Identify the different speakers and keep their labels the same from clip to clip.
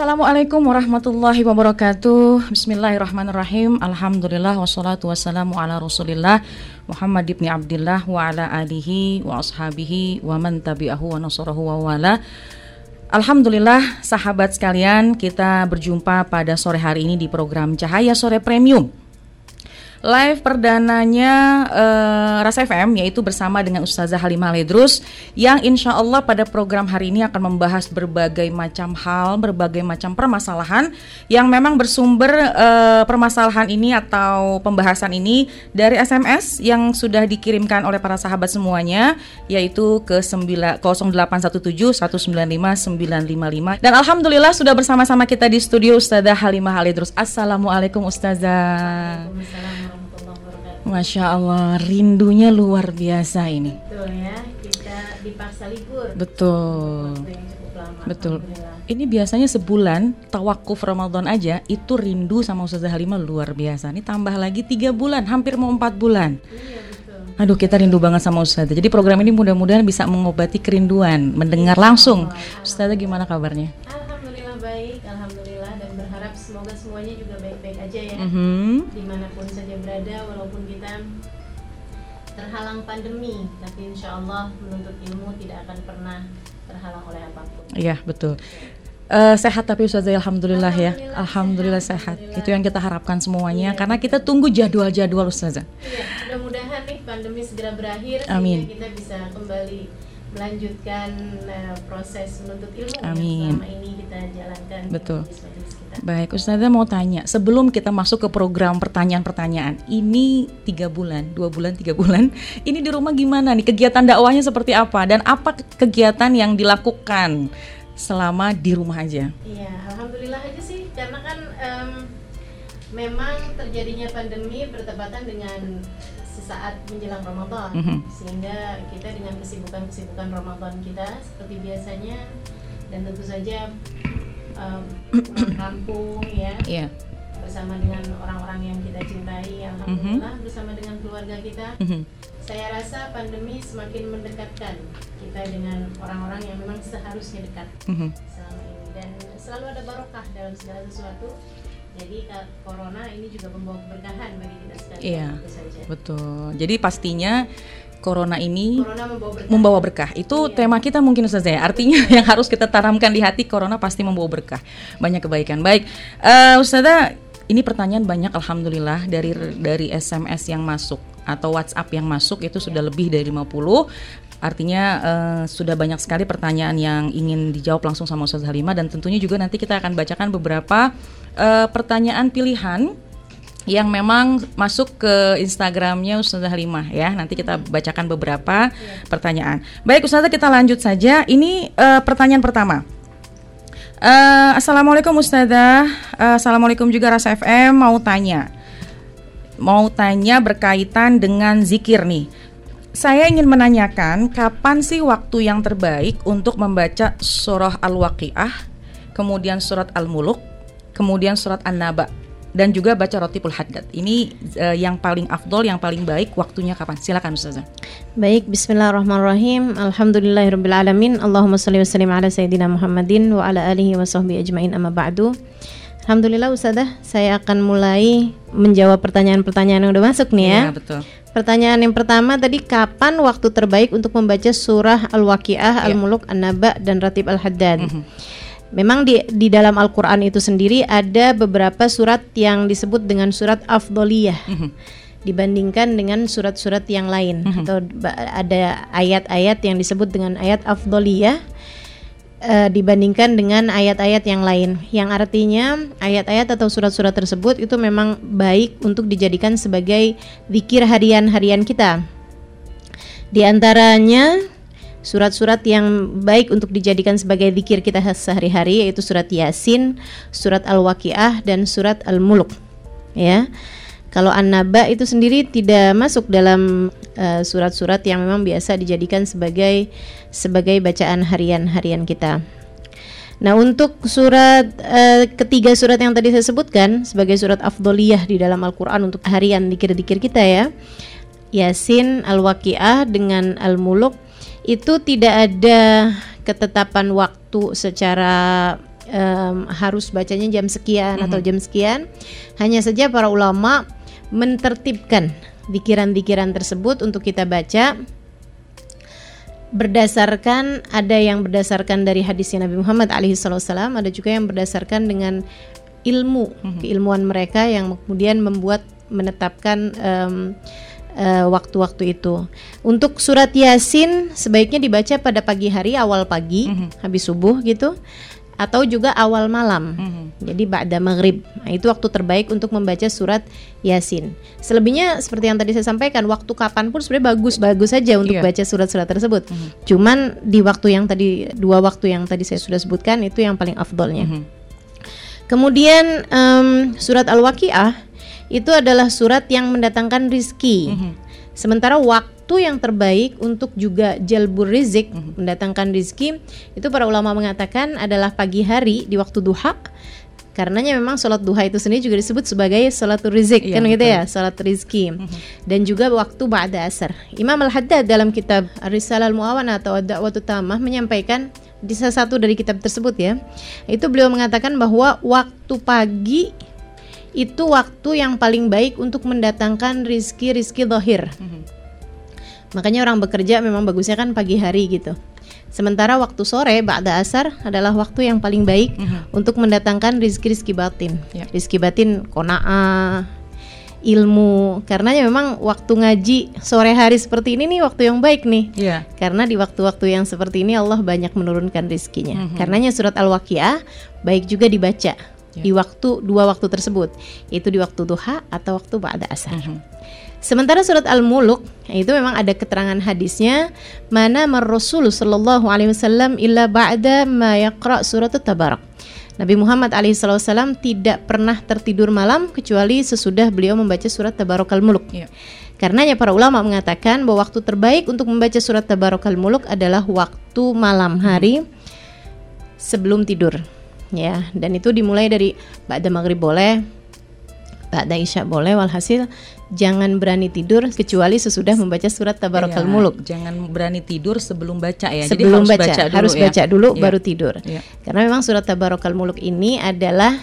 Speaker 1: Assalamualaikum warahmatullahi wabarakatuh. Bismillahirrahmanirrahim. Alhamdulillah wassalatu wassalamu ala rasulillah Muhammad ibn Abdullah wa ala alihi wa ashabihi wa man tabi'ahu wa nasarahu wa wala. Alhamdulillah sahabat sekalian kita berjumpa pada sore hari ini di program Cahaya Sore Premium live perdananya uh, Rasa FM yaitu bersama dengan Ustazah Halimah Ledrus yang insya Allah pada program hari ini akan membahas berbagai macam hal, berbagai macam permasalahan yang memang bersumber uh, permasalahan ini atau pembahasan ini dari SMS yang sudah dikirimkan oleh para sahabat semuanya yaitu ke 0817 195 955 dan Alhamdulillah sudah bersama-sama kita di studio Ustazah Halimah Ledrus. Assalamualaikum Ustazah. Masya Allah, rindunya luar biasa ini.
Speaker 2: Betul ya, kita dipaksa libur.
Speaker 1: Betul. Betul. Ini biasanya sebulan tawakuf Ramadan aja itu rindu sama Ustazah Halimah luar biasa. Ini tambah lagi tiga bulan, hampir mau empat bulan. Iya betul. Aduh kita rindu banget sama Ustazah. Jadi program ini mudah-mudahan bisa mengobati kerinduan, mendengar langsung. Ustazah gimana kabarnya?
Speaker 2: Berharap semoga semuanya juga baik-baik aja ya.
Speaker 1: Mm -hmm.
Speaker 2: Di mana pun saja berada, walaupun kita terhalang pandemi, tapi insya Allah menuntut ilmu tidak akan pernah terhalang oleh apa pun.
Speaker 1: Iya betul. Uh, sehat tapi Ustazah Alhamdulillah, ya Alhamdulillah sehat, sehat. Itu yang kita harapkan semuanya iya, Karena kita tunggu jadwal-jadwal Ustazah
Speaker 2: Iya mudah-mudahan nih pandemi segera berakhir
Speaker 1: Amin.
Speaker 2: Sehingga kita bisa kembali melanjutkan uh, proses menuntut ilmu
Speaker 1: Amin.
Speaker 2: yang selama ini kita jalankan
Speaker 1: Betul. Baik, Ustazah mau tanya, sebelum kita masuk ke program pertanyaan-pertanyaan, ini tiga bulan, dua bulan, tiga bulan, ini di rumah gimana nih? Kegiatan dakwahnya seperti apa? Dan apa kegiatan yang dilakukan selama di rumah aja?
Speaker 2: Iya, alhamdulillah aja sih, karena kan um, memang terjadinya pandemi bertepatan dengan sesaat menjelang Ramadan mm -hmm. sehingga kita dengan kesibukan-kesibukan Ramadan kita seperti biasanya dan tentu saja um, kampung ya
Speaker 1: yeah.
Speaker 2: bersama dengan orang-orang yang kita cintai alhamdulillah mm -hmm. bersama dengan keluarga kita mm -hmm. saya rasa pandemi semakin mendekatkan kita dengan orang-orang yang memang seharusnya dekat mm -hmm. selama ini dan selalu ada barokah dalam segala sesuatu jadi corona ini juga membawa keberkahan bagi kita sekalian.
Speaker 1: Iya, betul. Jadi pastinya corona ini
Speaker 2: corona membawa berkah.
Speaker 1: Membawa berkah. Itu iya. tema kita mungkin Ustaz ya. Artinya yang harus kita tanamkan di hati corona pasti membawa berkah. Banyak kebaikan. Baik, uh, Ustazah, ini pertanyaan banyak alhamdulillah dari dari SMS yang masuk atau WhatsApp yang masuk itu sudah lebih dari 50 Artinya uh, sudah banyak sekali pertanyaan yang ingin dijawab langsung sama Ustaz Halimah dan tentunya juga nanti kita akan bacakan beberapa uh, pertanyaan pilihan yang memang masuk ke Instagramnya Ustazah Halimah ya. Nanti kita bacakan beberapa ya. pertanyaan. Baik Ustazah kita lanjut saja. Ini uh, pertanyaan pertama. Uh, Assalamualaikum Ustazah. Uh, Assalamualaikum juga Rasa FM mau tanya. Mau tanya berkaitan dengan zikir nih. Saya ingin menanyakan kapan sih waktu yang terbaik untuk membaca surah Al-Waqiah, kemudian surat Al-Muluk, kemudian surat An-Naba dan juga baca Rotipul Haddad. Ini uh, yang paling afdol, yang paling baik waktunya kapan? Silakan Ustazah.
Speaker 2: Baik, bismillahirrahmanirrahim. Alhamdulillahirabbil Allahumma shalli wa sallim ala sayyidina Muhammadin wa ala alihi wa sahbihi ajmain amma ba'du. Alhamdulillah Ustazah, saya akan mulai menjawab pertanyaan-pertanyaan yang udah masuk nih ya.
Speaker 1: Iya, betul.
Speaker 2: Pertanyaan yang pertama tadi kapan waktu terbaik untuk membaca surah Al-Waqiah, yeah. Al-Muluk, An-Naba dan Ratib Al-Haddad? Mm -hmm. Memang di di dalam Al-Qur'an itu sendiri ada beberapa surat yang disebut dengan surat afdoliyah. Mm -hmm. dibandingkan dengan surat-surat yang lain mm -hmm. atau ada ayat-ayat yang disebut dengan ayat afdoliyah uh, dibandingkan dengan ayat-ayat yang lain yang artinya ayat-ayat atau surat-surat tersebut itu memang baik untuk dijadikan sebagai zikir harian-harian kita di antaranya surat-surat yang baik untuk dijadikan sebagai zikir kita sehari-hari yaitu surat Yasin, surat Al-Waqiah dan surat Al-Muluk ya kalau An-Naba itu sendiri tidak masuk dalam eh, surat-surat uh, yang memang biasa dijadikan sebagai sebagai bacaan harian-harian kita. Nah, untuk surat uh, ketiga surat yang tadi saya sebutkan sebagai surat afdoliyah di dalam Al-Qur'an untuk harian dikir-dikir kita ya. Yasin, Al-Waqiah dengan Al-Muluk itu tidak ada ketetapan waktu secara um, harus bacanya jam sekian mm -hmm. atau jam sekian. Hanya saja para ulama mentertibkan dikiran-dikiran tersebut untuk kita baca berdasarkan ada yang berdasarkan dari hadisnya Nabi Muhammad alaihissalam ada juga yang berdasarkan dengan ilmu mm-hmm. keilmuan mereka yang kemudian membuat menetapkan um, uh, waktu-waktu itu. Untuk surat Yasin sebaiknya dibaca pada pagi hari awal pagi mm-hmm. habis subuh gitu atau juga awal malam. Mm-hmm. Jadi ba'da maghrib. Nah, itu waktu terbaik untuk membaca surat Yasin. Selebihnya seperti yang tadi saya sampaikan, waktu kapan pun sebenarnya bagus-bagus saja untuk yeah. baca surat-surat tersebut. Mm-hmm. Cuman di waktu yang tadi dua waktu yang tadi saya sudah sebutkan itu yang paling afdolnya. Mm-hmm. Kemudian um, surat Al-Waqiah itu adalah surat yang mendatangkan rizki. Mm-hmm. Sementara waktu yang terbaik untuk juga jalbur rizik mm-hmm. mendatangkan rizki itu para ulama mengatakan adalah pagi hari di waktu duha karenanya memang sholat duha itu sendiri juga disebut sebagai sholat rizik iya, kan gitu ya sholat rizki mm-hmm. dan juga waktu ba'da asar Imam Al-Haddad dalam kitab Risalah Al-Mu'awana atau Da'watu Tamah menyampaikan di salah satu dari kitab tersebut ya itu beliau mengatakan bahwa waktu pagi itu waktu yang paling baik untuk mendatangkan rizki-rizki dohir mm-hmm Makanya orang bekerja memang bagusnya kan pagi hari gitu. Sementara waktu sore ba'da asar adalah waktu yang paling baik mm -hmm. untuk mendatangkan rizki-rizki batin. Yeah. Rizki batin kona'ah, ilmu. Karena memang waktu ngaji sore hari seperti ini nih waktu yang baik nih. Yeah. Karena di waktu-waktu yang seperti ini Allah banyak menurunkan rizkinya. Mm -hmm. Karenanya surat Al-Waqiah baik juga dibaca yeah. di waktu dua waktu tersebut, yaitu di waktu duha atau waktu ba'da asar. Mm -hmm. Sementara surat Al-Muluk itu memang ada keterangan hadisnya mana Rasul sallallahu alaihi wasallam illa ba'da ma yaqra surat Tabarak. Nabi Muhammad alaihissalam tidak pernah tertidur malam kecuali sesudah beliau membaca surat Tabarakal Muluk. Ya. Karenanya para ulama mengatakan bahwa waktu terbaik untuk membaca surat Tabarakal Muluk adalah waktu malam hari sebelum tidur. Ya, dan itu dimulai dari ba'da maghrib boleh, ba'da isya boleh walhasil jangan berani tidur kecuali sesudah membaca surat Tabarakal ya, Muluk.
Speaker 1: Jangan berani tidur sebelum baca ya.
Speaker 2: Sebelum Jadi harus baca, baca dulu harus ya. baca dulu ya. baru tidur. Ya. Karena memang surat Tabarakal Muluk ini adalah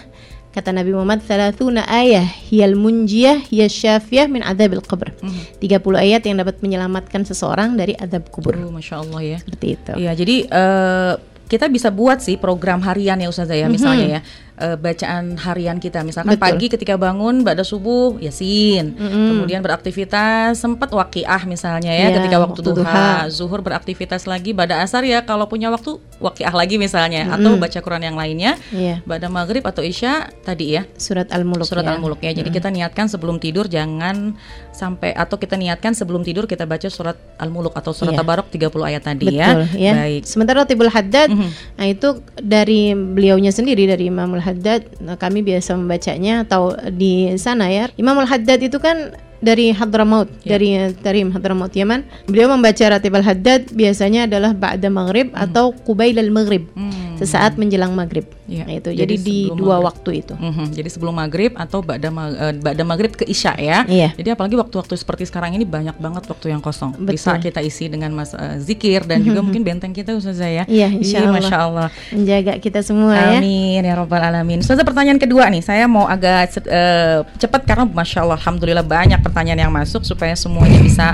Speaker 2: kata Nabi Muhammad salatuna ayah hiyal munjiyah ya syafiyah min adabil qabr. Mm -hmm. 30 ayat yang dapat menyelamatkan seseorang dari adab kubur.
Speaker 1: Oh, Masya Allah ya.
Speaker 2: Seperti itu.
Speaker 1: Iya, jadi uh, kita bisa buat sih program harian ya Ustazah ya, mm -hmm. misalnya ya uh, bacaan harian kita. Misalkan Betul. pagi ketika bangun pada subuh yasin, mm-hmm. kemudian beraktivitas sempat wakiah misalnya ya yeah, ketika waktu, waktu duha, duha, zuhur beraktivitas lagi, pada asar ya kalau punya waktu wakiah lagi misalnya mm-hmm. atau baca Quran yang lainnya. Yeah. Pada maghrib atau isya tadi ya
Speaker 2: surat Al-Muluk.
Speaker 1: Surat ya. Al-Muluk ya. Jadi mm-hmm. kita niatkan sebelum tidur jangan sampai atau kita niatkan sebelum tidur kita baca surat Al-Muluk atau surat yeah. Tabarok 30 ayat tadi ya.
Speaker 2: Betul, ya. ya. Baik. Sementara Tibul Haddad mm-hmm. nah itu dari beliaunya sendiri dari Imam Al-Haddad nah, kami biasa membacanya atau di sana ya. Imam Al-Haddad itu kan dari Hadramaut yeah. dari Tarim Hadramaut Yaman beliau membaca Ratib Al-Haddad biasanya adalah ba'da maghrib hmm. atau qubail al-maghrib hmm. sesaat menjelang maghrib yeah. nah, itu jadi, jadi di dua maghrib. waktu itu
Speaker 1: mm-hmm. jadi sebelum maghrib atau ba'da ma uh, ba'da maghrib ke isya ya yeah. jadi apalagi waktu-waktu seperti sekarang ini banyak banget waktu yang kosong Betul. bisa kita isi dengan mas uh, zikir dan juga mungkin benteng kita Ustazah ya
Speaker 2: iya insya Allah. Masya Allah menjaga kita semua
Speaker 1: Amin, ya Amin ya Robbal Alamin Ustazah pertanyaan kedua nih saya mau agak uh, cepat karena Masya Allah Alhamdulillah banyak pertanyaan yang masuk supaya semuanya bisa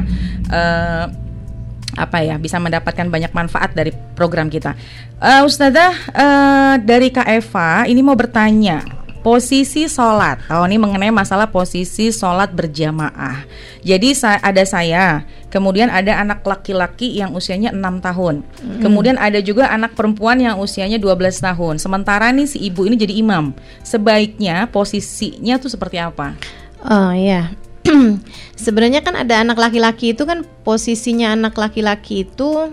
Speaker 1: uh, apa ya bisa mendapatkan banyak manfaat dari program kita. Uh, Ustazah uh, dari Kak Eva ini mau bertanya posisi sholat. Oh ini mengenai masalah posisi sholat berjamaah. Jadi ada saya, kemudian ada anak laki-laki yang usianya enam tahun, hmm. kemudian ada juga anak perempuan yang usianya 12 tahun. Sementara nih si ibu ini jadi imam. Sebaiknya posisinya tuh seperti apa?
Speaker 2: Oh iya, sebenarnya kan ada anak laki-laki itu kan posisinya anak laki-laki itu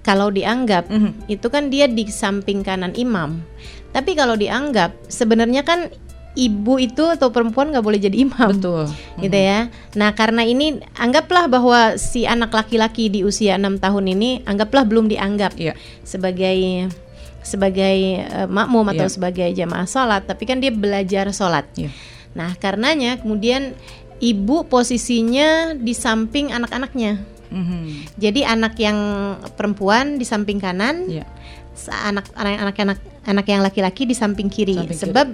Speaker 2: kalau dianggap mm -hmm. itu kan dia di samping kanan imam. Tapi kalau dianggap sebenarnya kan ibu itu atau perempuan nggak boleh jadi imam.
Speaker 1: Betul.
Speaker 2: Gitu ya. Nah, karena ini anggaplah bahwa si anak laki-laki di usia enam tahun ini anggaplah belum dianggap yeah. sebagai sebagai uh, makmum atau yeah. sebagai jamaah sholat, tapi kan dia belajar sholat. Yeah. Nah, karenanya kemudian ibu posisinya di samping anak-anaknya. Mm-hmm. Jadi anak yang perempuan di samping kanan, yeah. anak anak anak yang laki-laki di samping kiri.
Speaker 1: Samping kiri.
Speaker 2: Sebab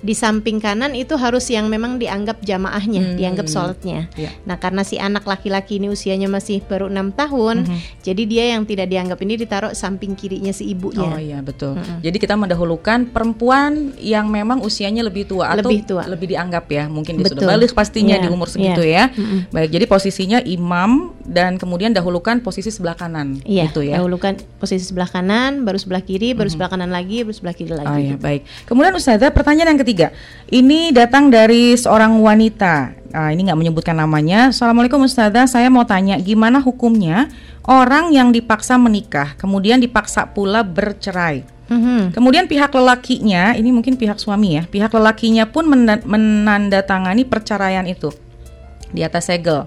Speaker 2: di samping kanan itu harus yang memang dianggap jamaahnya,
Speaker 1: Hmm.
Speaker 2: dianggap sholatnya.
Speaker 1: Iya.
Speaker 2: Nah, karena si anak laki-laki ini usianya masih baru enam tahun,
Speaker 1: Mhm.
Speaker 2: jadi dia yang tidak dianggap ini ditaruh samping kirinya si ibunya.
Speaker 1: Oh iya betul. Jadi kita mendahulukan perempuan yang memang usianya lebih tua atau
Speaker 2: Lebih tua.
Speaker 1: lebih dianggap ya, mungkin dia sudah
Speaker 2: Betul.
Speaker 1: balik pastinya
Speaker 2: Iya,
Speaker 1: di umur segitu ya.
Speaker 2: Mm-mm.
Speaker 1: Baik, jadi posisinya imam dan kemudian dahulukan posisi sebelah kanan
Speaker 2: Iya,
Speaker 1: gitu ya.
Speaker 2: dahulukan posisi sebelah kanan, baru sebelah kiri, baru sebelah kanan lagi, baru sebelah kiri lagi.
Speaker 1: Oh ya, baik. Kemudian Ustazah, pertanyaan yang ketiga. Ini datang dari seorang wanita. Ah, ini nggak menyebutkan namanya. Assalamualaikum Ustazah, saya mau tanya gimana hukumnya orang yang dipaksa menikah, kemudian dipaksa pula bercerai.
Speaker 2: Mhm.
Speaker 1: Kemudian pihak lelakinya, ini mungkin pihak suami ya, pihak lelakinya pun menandatangani perceraian itu di atas segel.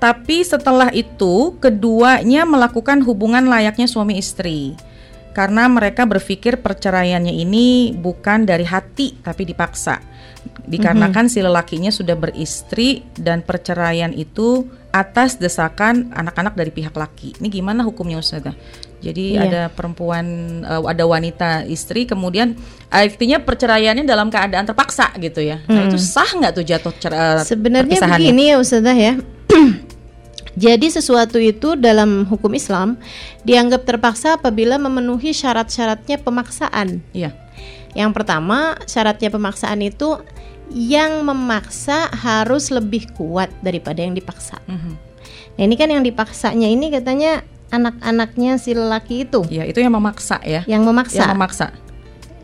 Speaker 1: Tapi setelah itu keduanya melakukan hubungan layaknya suami istri. Karena mereka berpikir perceraiannya ini bukan dari hati tapi dipaksa. Dikarenakan si lelakinya sudah beristri dan perceraian itu atas desakan anak-anak dari pihak laki. Ini gimana hukumnya Ustazah? Jadi
Speaker 2: Iya.
Speaker 1: ada perempuan eh, ada wanita istri kemudian artinya perceraiannya dalam keadaan terpaksa gitu ya. Nah, itu sah nggak tuh jatuh cer- eh,
Speaker 2: Sebenarnya begini ya Ustazah ya. Jadi sesuatu itu dalam hukum Islam dianggap terpaksa apabila memenuhi syarat-syaratnya pemaksaan.
Speaker 1: Iya.
Speaker 2: Yang pertama, syaratnya pemaksaan itu yang memaksa harus lebih kuat daripada yang dipaksa.
Speaker 1: Mhm.
Speaker 2: Nah, ini kan yang dipaksanya ini katanya anak-anaknya si lelaki itu
Speaker 1: Iya, itu yang memaksa ya.
Speaker 2: yang memaksa.
Speaker 1: Yang memaksa.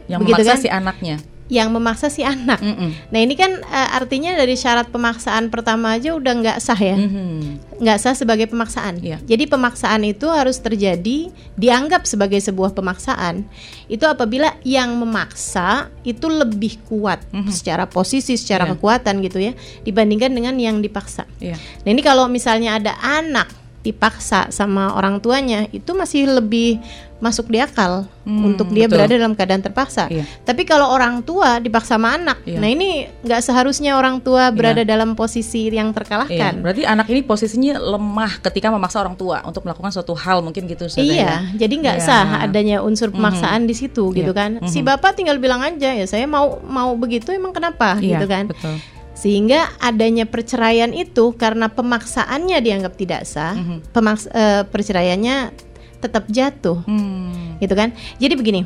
Speaker 1: Yang
Speaker 2: Begitu
Speaker 1: memaksa
Speaker 2: kan?
Speaker 1: si anaknya.
Speaker 2: Yang memaksa si anak.
Speaker 1: Mm-mm.
Speaker 2: Nah, ini kan eh, artinya dari syarat pemaksaan pertama aja udah nggak sah ya.
Speaker 1: Mhm.
Speaker 2: nggak sah sebagai pemaksaan.
Speaker 1: Iya.
Speaker 2: Jadi pemaksaan itu harus terjadi dianggap sebagai sebuah pemaksaan. Itu apabila yang memaksa itu lebih kuat
Speaker 1: Mhm.
Speaker 2: secara posisi, secara
Speaker 1: Iya.
Speaker 2: kekuatan gitu ya dibandingkan dengan yang dipaksa.
Speaker 1: Iya.
Speaker 2: Nah, ini kalau misalnya ada anak dipaksa sama orang tuanya itu masih lebih masuk di akal
Speaker 1: Hmm,
Speaker 2: untuk dia
Speaker 1: betul.
Speaker 2: berada dalam keadaan terpaksa.
Speaker 1: Iya.
Speaker 2: Tapi kalau orang tua dipaksa sama anak,
Speaker 1: Iya.
Speaker 2: nah ini nggak seharusnya orang tua berada dalam posisi yang
Speaker 1: Iya,
Speaker 2: terkalahkan.
Speaker 1: berarti anak ini posisinya lemah ketika memaksa orang tua untuk melakukan suatu hal mungkin gitu ya?
Speaker 2: Iya, jadi nggak
Speaker 1: Iya.
Speaker 2: sah adanya unsur pemaksaan di situ gitu
Speaker 1: Iya.
Speaker 2: kan. Si
Speaker 1: Mhm.
Speaker 2: bapak tinggal bilang aja ya saya mau mau begitu emang kenapa
Speaker 1: Iya,
Speaker 2: gitu kan.
Speaker 1: Betul.
Speaker 2: Sehingga adanya perceraian itu karena pemaksaannya dianggap tidak sah,
Speaker 1: Mhm.
Speaker 2: pemaks eh, perceraiannya tetap jatuh
Speaker 1: Hmm.
Speaker 2: gitu kan. Jadi begini,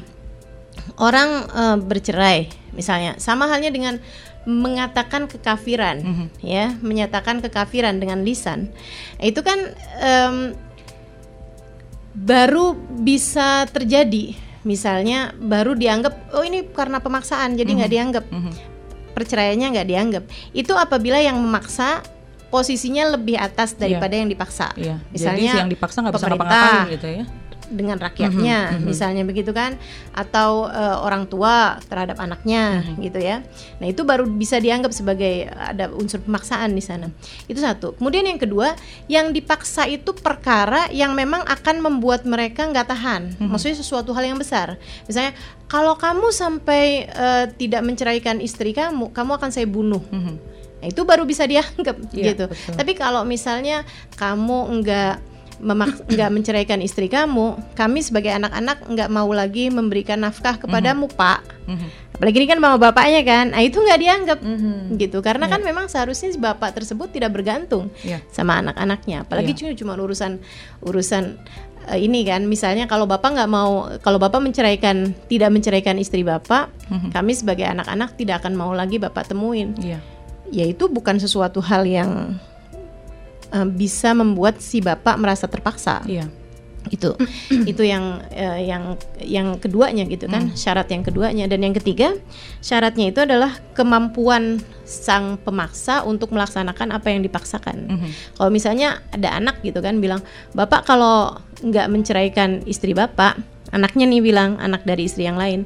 Speaker 2: orang eh, bercerai misalnya sama halnya dengan mengatakan kekafiran
Speaker 1: Mhm.
Speaker 2: ya, menyatakan kekafiran dengan lisan. Itu kan em, baru bisa terjadi. Misalnya baru dianggap oh ini karena pemaksaan jadi nggak dianggap
Speaker 1: Mhm.
Speaker 2: Perceraiannya nggak dianggap. Itu apabila yang memaksa posisinya lebih atas daripada yang dipaksa.
Speaker 1: Iya.
Speaker 2: Misalnya
Speaker 1: Jadi yang dipaksa nggak bisa ngapa-ngapain gitu ya.
Speaker 2: Dengan rakyatnya,
Speaker 1: Mhm, mhm.
Speaker 2: misalnya begitu kan, atau eh, orang tua terhadap anaknya,
Speaker 1: Mhm.
Speaker 2: gitu ya. Nah itu baru bisa dianggap sebagai ada unsur pemaksaan di sana. Itu satu. Kemudian yang kedua, yang dipaksa itu perkara yang memang akan membuat mereka nggak tahan.
Speaker 1: Mhm.
Speaker 2: Maksudnya sesuatu hal yang besar. Misalnya, kalau kamu sampai eh, tidak menceraikan istri kamu, kamu akan saya bunuh.
Speaker 1: Mhm.
Speaker 2: Nah, itu baru bisa dianggap
Speaker 1: Iya,
Speaker 2: gitu.
Speaker 1: betul.
Speaker 2: Tapi kalau misalnya kamu enggak memak enggak menceraikan istri kamu, kami sebagai anak-anak enggak mau lagi memberikan nafkah kepadamu, Pak.
Speaker 1: Mhm.
Speaker 2: Apalagi ini kan mama bapaknya kan. Nah, itu nggak dianggap
Speaker 1: Mhm.
Speaker 2: gitu. Karena kan memang seharusnya si bapak tersebut tidak bergantung
Speaker 1: Iya.
Speaker 2: sama anak-anaknya. Apalagi cuma cuma urusan urusan eh, ini kan misalnya kalau bapak nggak mau kalau bapak menceraikan tidak menceraikan istri bapak,
Speaker 1: Mhm.
Speaker 2: kami sebagai anak-anak tidak akan mau lagi bapak temuin
Speaker 1: Iya.
Speaker 2: ya itu bukan sesuatu hal yang eh, bisa membuat si bapak merasa terpaksa.
Speaker 1: Iya.
Speaker 2: itu itu yang eh, yang yang keduanya gitu kan syarat yang keduanya. Dan yang ketiga syaratnya itu adalah kemampuan sang pemaksa untuk melaksanakan apa yang dipaksakan.
Speaker 1: Mhm.
Speaker 2: kalau misalnya ada anak gitu kan bilang bapak kalau nggak menceraikan istri bapak anaknya nih bilang anak dari istri yang lain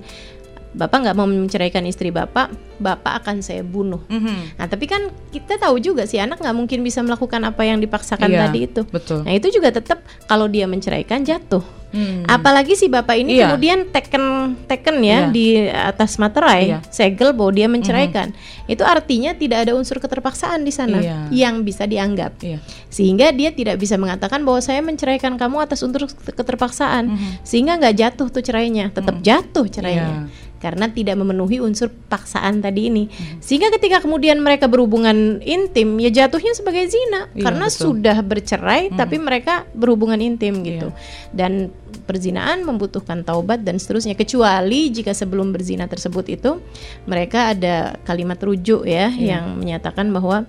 Speaker 2: bapak nggak mau menceraikan istri bapak, bapak akan saya bunuh.
Speaker 1: Mhm.
Speaker 2: Nah, tapi kan kita tahu juga si anak nggak mungkin bisa melakukan apa yang dipaksakan
Speaker 1: Iya,
Speaker 2: tadi itu.
Speaker 1: betul.
Speaker 2: Nah, itu juga tetap kalau dia menceraikan jatuh.
Speaker 1: Hmm.
Speaker 2: Apalagi si bapak ini
Speaker 1: Iya.
Speaker 2: kemudian teken teken ya
Speaker 1: Iya.
Speaker 2: di atas materai,
Speaker 1: Iya.
Speaker 2: segel bahwa dia menceraikan. Itu artinya tidak ada unsur keterpaksaan di sana
Speaker 1: Iya.
Speaker 2: yang bisa dianggap.
Speaker 1: Iya.
Speaker 2: Sehingga dia tidak bisa mengatakan bahwa saya menceraikan kamu atas unsur keterpaksaan.
Speaker 1: Mhm.
Speaker 2: Sehingga nggak jatuh tuh cerainya, tetap jatuh cerainya.
Speaker 1: Iya.
Speaker 2: Karena tidak memenuhi unsur paksaan tadi ini.
Speaker 1: Mhm.
Speaker 2: Sehingga ketika kemudian mereka berhubungan intim, ya jatuhnya sebagai zina
Speaker 1: Iya,
Speaker 2: karena
Speaker 1: betul.
Speaker 2: sudah bercerai
Speaker 1: Mhm.
Speaker 2: tapi mereka berhubungan intim gitu.
Speaker 1: Iya.
Speaker 2: Dan perzinaan membutuhkan taubat dan seterusnya kecuali jika sebelum berzina tersebut itu mereka ada kalimat rujuk ya
Speaker 1: Iya.
Speaker 2: yang menyatakan bahwa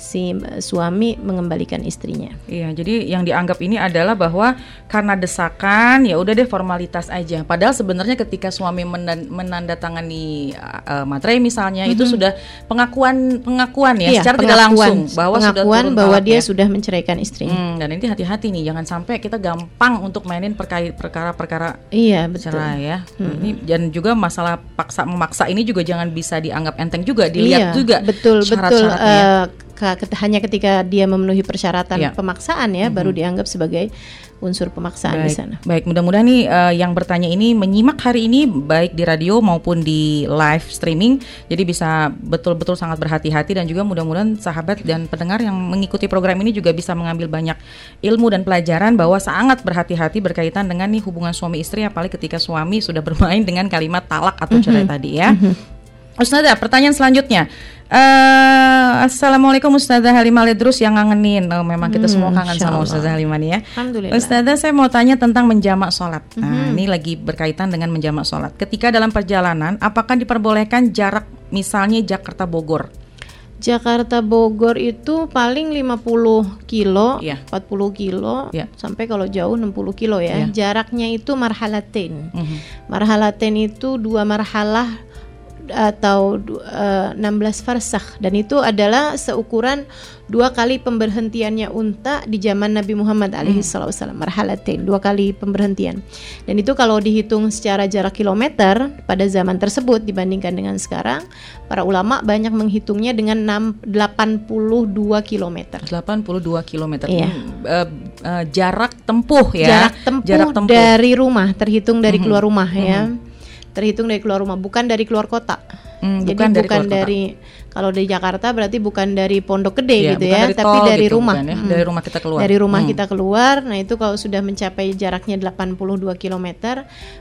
Speaker 2: si eh, suami mengembalikan istrinya.
Speaker 1: Iya, jadi yang dianggap ini adalah bahwa karena desakan ya udah deh formalitas aja. Padahal sebenarnya ketika suami menan- menandatangani uh, materai misalnya itu sudah pengakuan pengakuan ya
Speaker 2: Iya,
Speaker 1: secara tidak langsung bahwa sudah
Speaker 2: pengakuan
Speaker 1: turun
Speaker 2: bahwa dia
Speaker 1: ya.
Speaker 2: sudah menceraikan istrinya.
Speaker 1: Hmm, dan ini hati-hati nih jangan sampai kita gampang untuk mainin perkara-perkara
Speaker 2: Iya betul.
Speaker 1: cerai ya. Ini dan juga masalah paksa memaksa ini juga jangan bisa dianggap enteng juga dilihat
Speaker 2: Iya,
Speaker 1: juga
Speaker 2: betul betul
Speaker 1: syarat-syaratnya ya.
Speaker 2: hanya ketika dia memenuhi persyaratan
Speaker 1: Iya.
Speaker 2: pemaksaan ya baru dianggap sebagai unsur pemaksaan di
Speaker 1: Baik,
Speaker 2: sana.
Speaker 1: baik. Mudah-mudahan nih eh, yang bertanya ini menyimak hari ini baik di radio maupun di live streaming, jadi bisa betul-betul sangat berhati-hati dan juga mudah-mudahan sahabat dan pendengar yang mengikuti program ini juga bisa mengambil banyak ilmu dan pelajaran bahwa sangat berhati-hati berkaitan dengan nih hubungan suami istri, apalagi ketika suami sudah bermain dengan kalimat talak atau cerai tadi ya. Ustazah, pertanyaan selanjutnya. Eh, Assalamualaikum Ustazah Halimah Ledrus yang ngangenin. Oh, memang kita semua kangen sama. Ustazah Halimah nih ya.
Speaker 2: Alhamdulillah.
Speaker 1: Ustazah saya mau tanya tentang menjamak sholat. Nah
Speaker 2: Mhm.
Speaker 1: ini lagi berkaitan dengan menjamak sholat. Ketika dalam perjalanan, apakah diperbolehkan jarak misalnya Jakarta Bogor?
Speaker 2: Jakarta Bogor itu paling 50 kilo,
Speaker 1: Iya.
Speaker 2: 40 kilo,
Speaker 1: Iya.
Speaker 2: sampai kalau jauh 60 kilo ya.
Speaker 1: Iya.
Speaker 2: Jaraknya itu marhalatain.
Speaker 1: Mhm.
Speaker 2: Marhalatain itu dua marhalah atau du- eh, 16 farsakh dan itu adalah seukuran dua kali pemberhentiannya unta di zaman Nabi Muhammad alaihi salatu wasallam marhalatain dua kali pemberhentian dan itu kalau dihitung secara jarak kilometer pada zaman tersebut dibandingkan dengan sekarang para ulama banyak menghitungnya dengan 6 82 kilometer
Speaker 1: 82 km.
Speaker 2: Iya.
Speaker 1: Hmm, eh, eh, jarak tempuh ya.
Speaker 2: jarak tempuh,
Speaker 1: Jarak tempuh.
Speaker 2: dari rumah terhitung dari
Speaker 1: Mhm.
Speaker 2: keluar rumah ya terhitung dari keluar rumah bukan dari keluar kota
Speaker 1: Hmm,
Speaker 2: jadi
Speaker 1: bukan
Speaker 2: bukan,
Speaker 1: dari keluar kota.
Speaker 2: dari kalau di Jakarta berarti bukan dari Pondok Gede
Speaker 1: Iya,
Speaker 2: gitu
Speaker 1: bukan
Speaker 2: ya
Speaker 1: dari
Speaker 2: tapi
Speaker 1: tol
Speaker 2: dari
Speaker 1: gitu,
Speaker 2: rumah
Speaker 1: bukan ya,
Speaker 2: Mm.
Speaker 1: dari rumah kita keluar.
Speaker 2: dari rumah
Speaker 1: Hmm.
Speaker 2: kita keluar nah itu kalau sudah mencapai jaraknya 82 km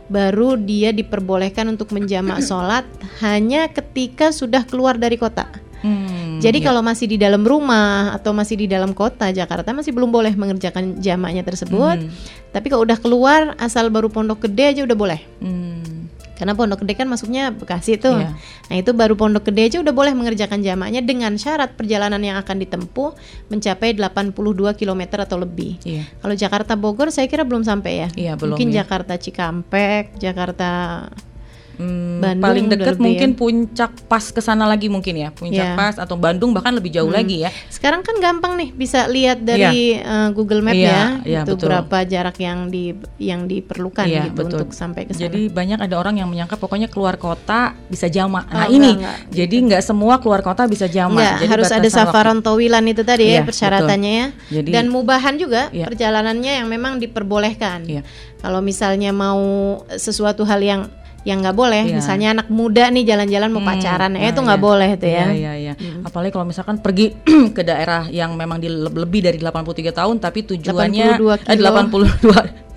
Speaker 2: baru dia diperbolehkan untuk menjamak sholat hanya ketika sudah keluar dari kota
Speaker 1: Hmm,
Speaker 2: jadi
Speaker 1: ya.
Speaker 2: kalau masih di dalam rumah atau masih di dalam kota Jakarta masih belum boleh mengerjakan jamaknya tersebut.
Speaker 1: Mhm.
Speaker 2: Tapi kalau udah keluar asal baru Pondok Gede aja udah boleh.
Speaker 1: Hmm,
Speaker 2: Karena Pondok Gede kan masuknya Bekasi tuh.
Speaker 1: Iya.
Speaker 2: Nah, itu baru Pondok Gede aja udah boleh mengerjakan jamaknya dengan syarat perjalanan yang akan ditempuh mencapai 82 km atau lebih.
Speaker 1: iya.
Speaker 2: Kalau Jakarta Bogor saya kira belum sampai ya.
Speaker 1: Iya, belum
Speaker 2: Mungkin
Speaker 1: ya.
Speaker 2: Jakarta Cikampek, Jakarta
Speaker 1: Hmm,
Speaker 2: Bandung
Speaker 1: paling dekat
Speaker 2: lebih
Speaker 1: mungkin
Speaker 2: ya.
Speaker 1: puncak pas ke sana lagi mungkin ya puncak
Speaker 2: Iya.
Speaker 1: pas atau Bandung bahkan lebih jauh lagi ya
Speaker 2: Sekarang kan gampang nih bisa lihat dari eh, Google Map
Speaker 1: Iya,
Speaker 2: ya,
Speaker 1: iya,
Speaker 2: itu
Speaker 1: betul.
Speaker 2: berapa jarak yang di yang diperlukan
Speaker 1: Iya,
Speaker 2: gitu
Speaker 1: betul.
Speaker 2: untuk sampai ke sana.
Speaker 1: Jadi banyak ada orang yang menyangka pokoknya keluar kota bisa jamak. Nah
Speaker 2: Oh,
Speaker 1: ini,
Speaker 2: enggak, enggak.
Speaker 1: jadi nggak semua keluar kota bisa jamak.
Speaker 2: Enggak,
Speaker 1: Jadi
Speaker 2: harus ada
Speaker 1: batasan
Speaker 2: safaran tawilan itu tadi
Speaker 1: Iya,
Speaker 2: ya persyaratannya ya.
Speaker 1: Jadi-
Speaker 2: Dan mubahan juga
Speaker 1: Iya.
Speaker 2: perjalanannya yang memang diperbolehkan.
Speaker 1: Iya.
Speaker 2: Kalau misalnya mau sesuatu hal yang yang nggak boleh,
Speaker 1: Iya.
Speaker 2: misalnya anak muda nih jalan-jalan mau
Speaker 1: Hmm,
Speaker 2: pacaran,
Speaker 1: nah,
Speaker 2: eh itu nggak
Speaker 1: iya.
Speaker 2: boleh tuh ya.
Speaker 1: Iya, iya, iya. Apalagi kalau misalkan pergi ke daerah yang memang di lebih dari 83 tahun tapi tujuannya
Speaker 2: 82
Speaker 1: eh,
Speaker 2: kilo.
Speaker 1: 82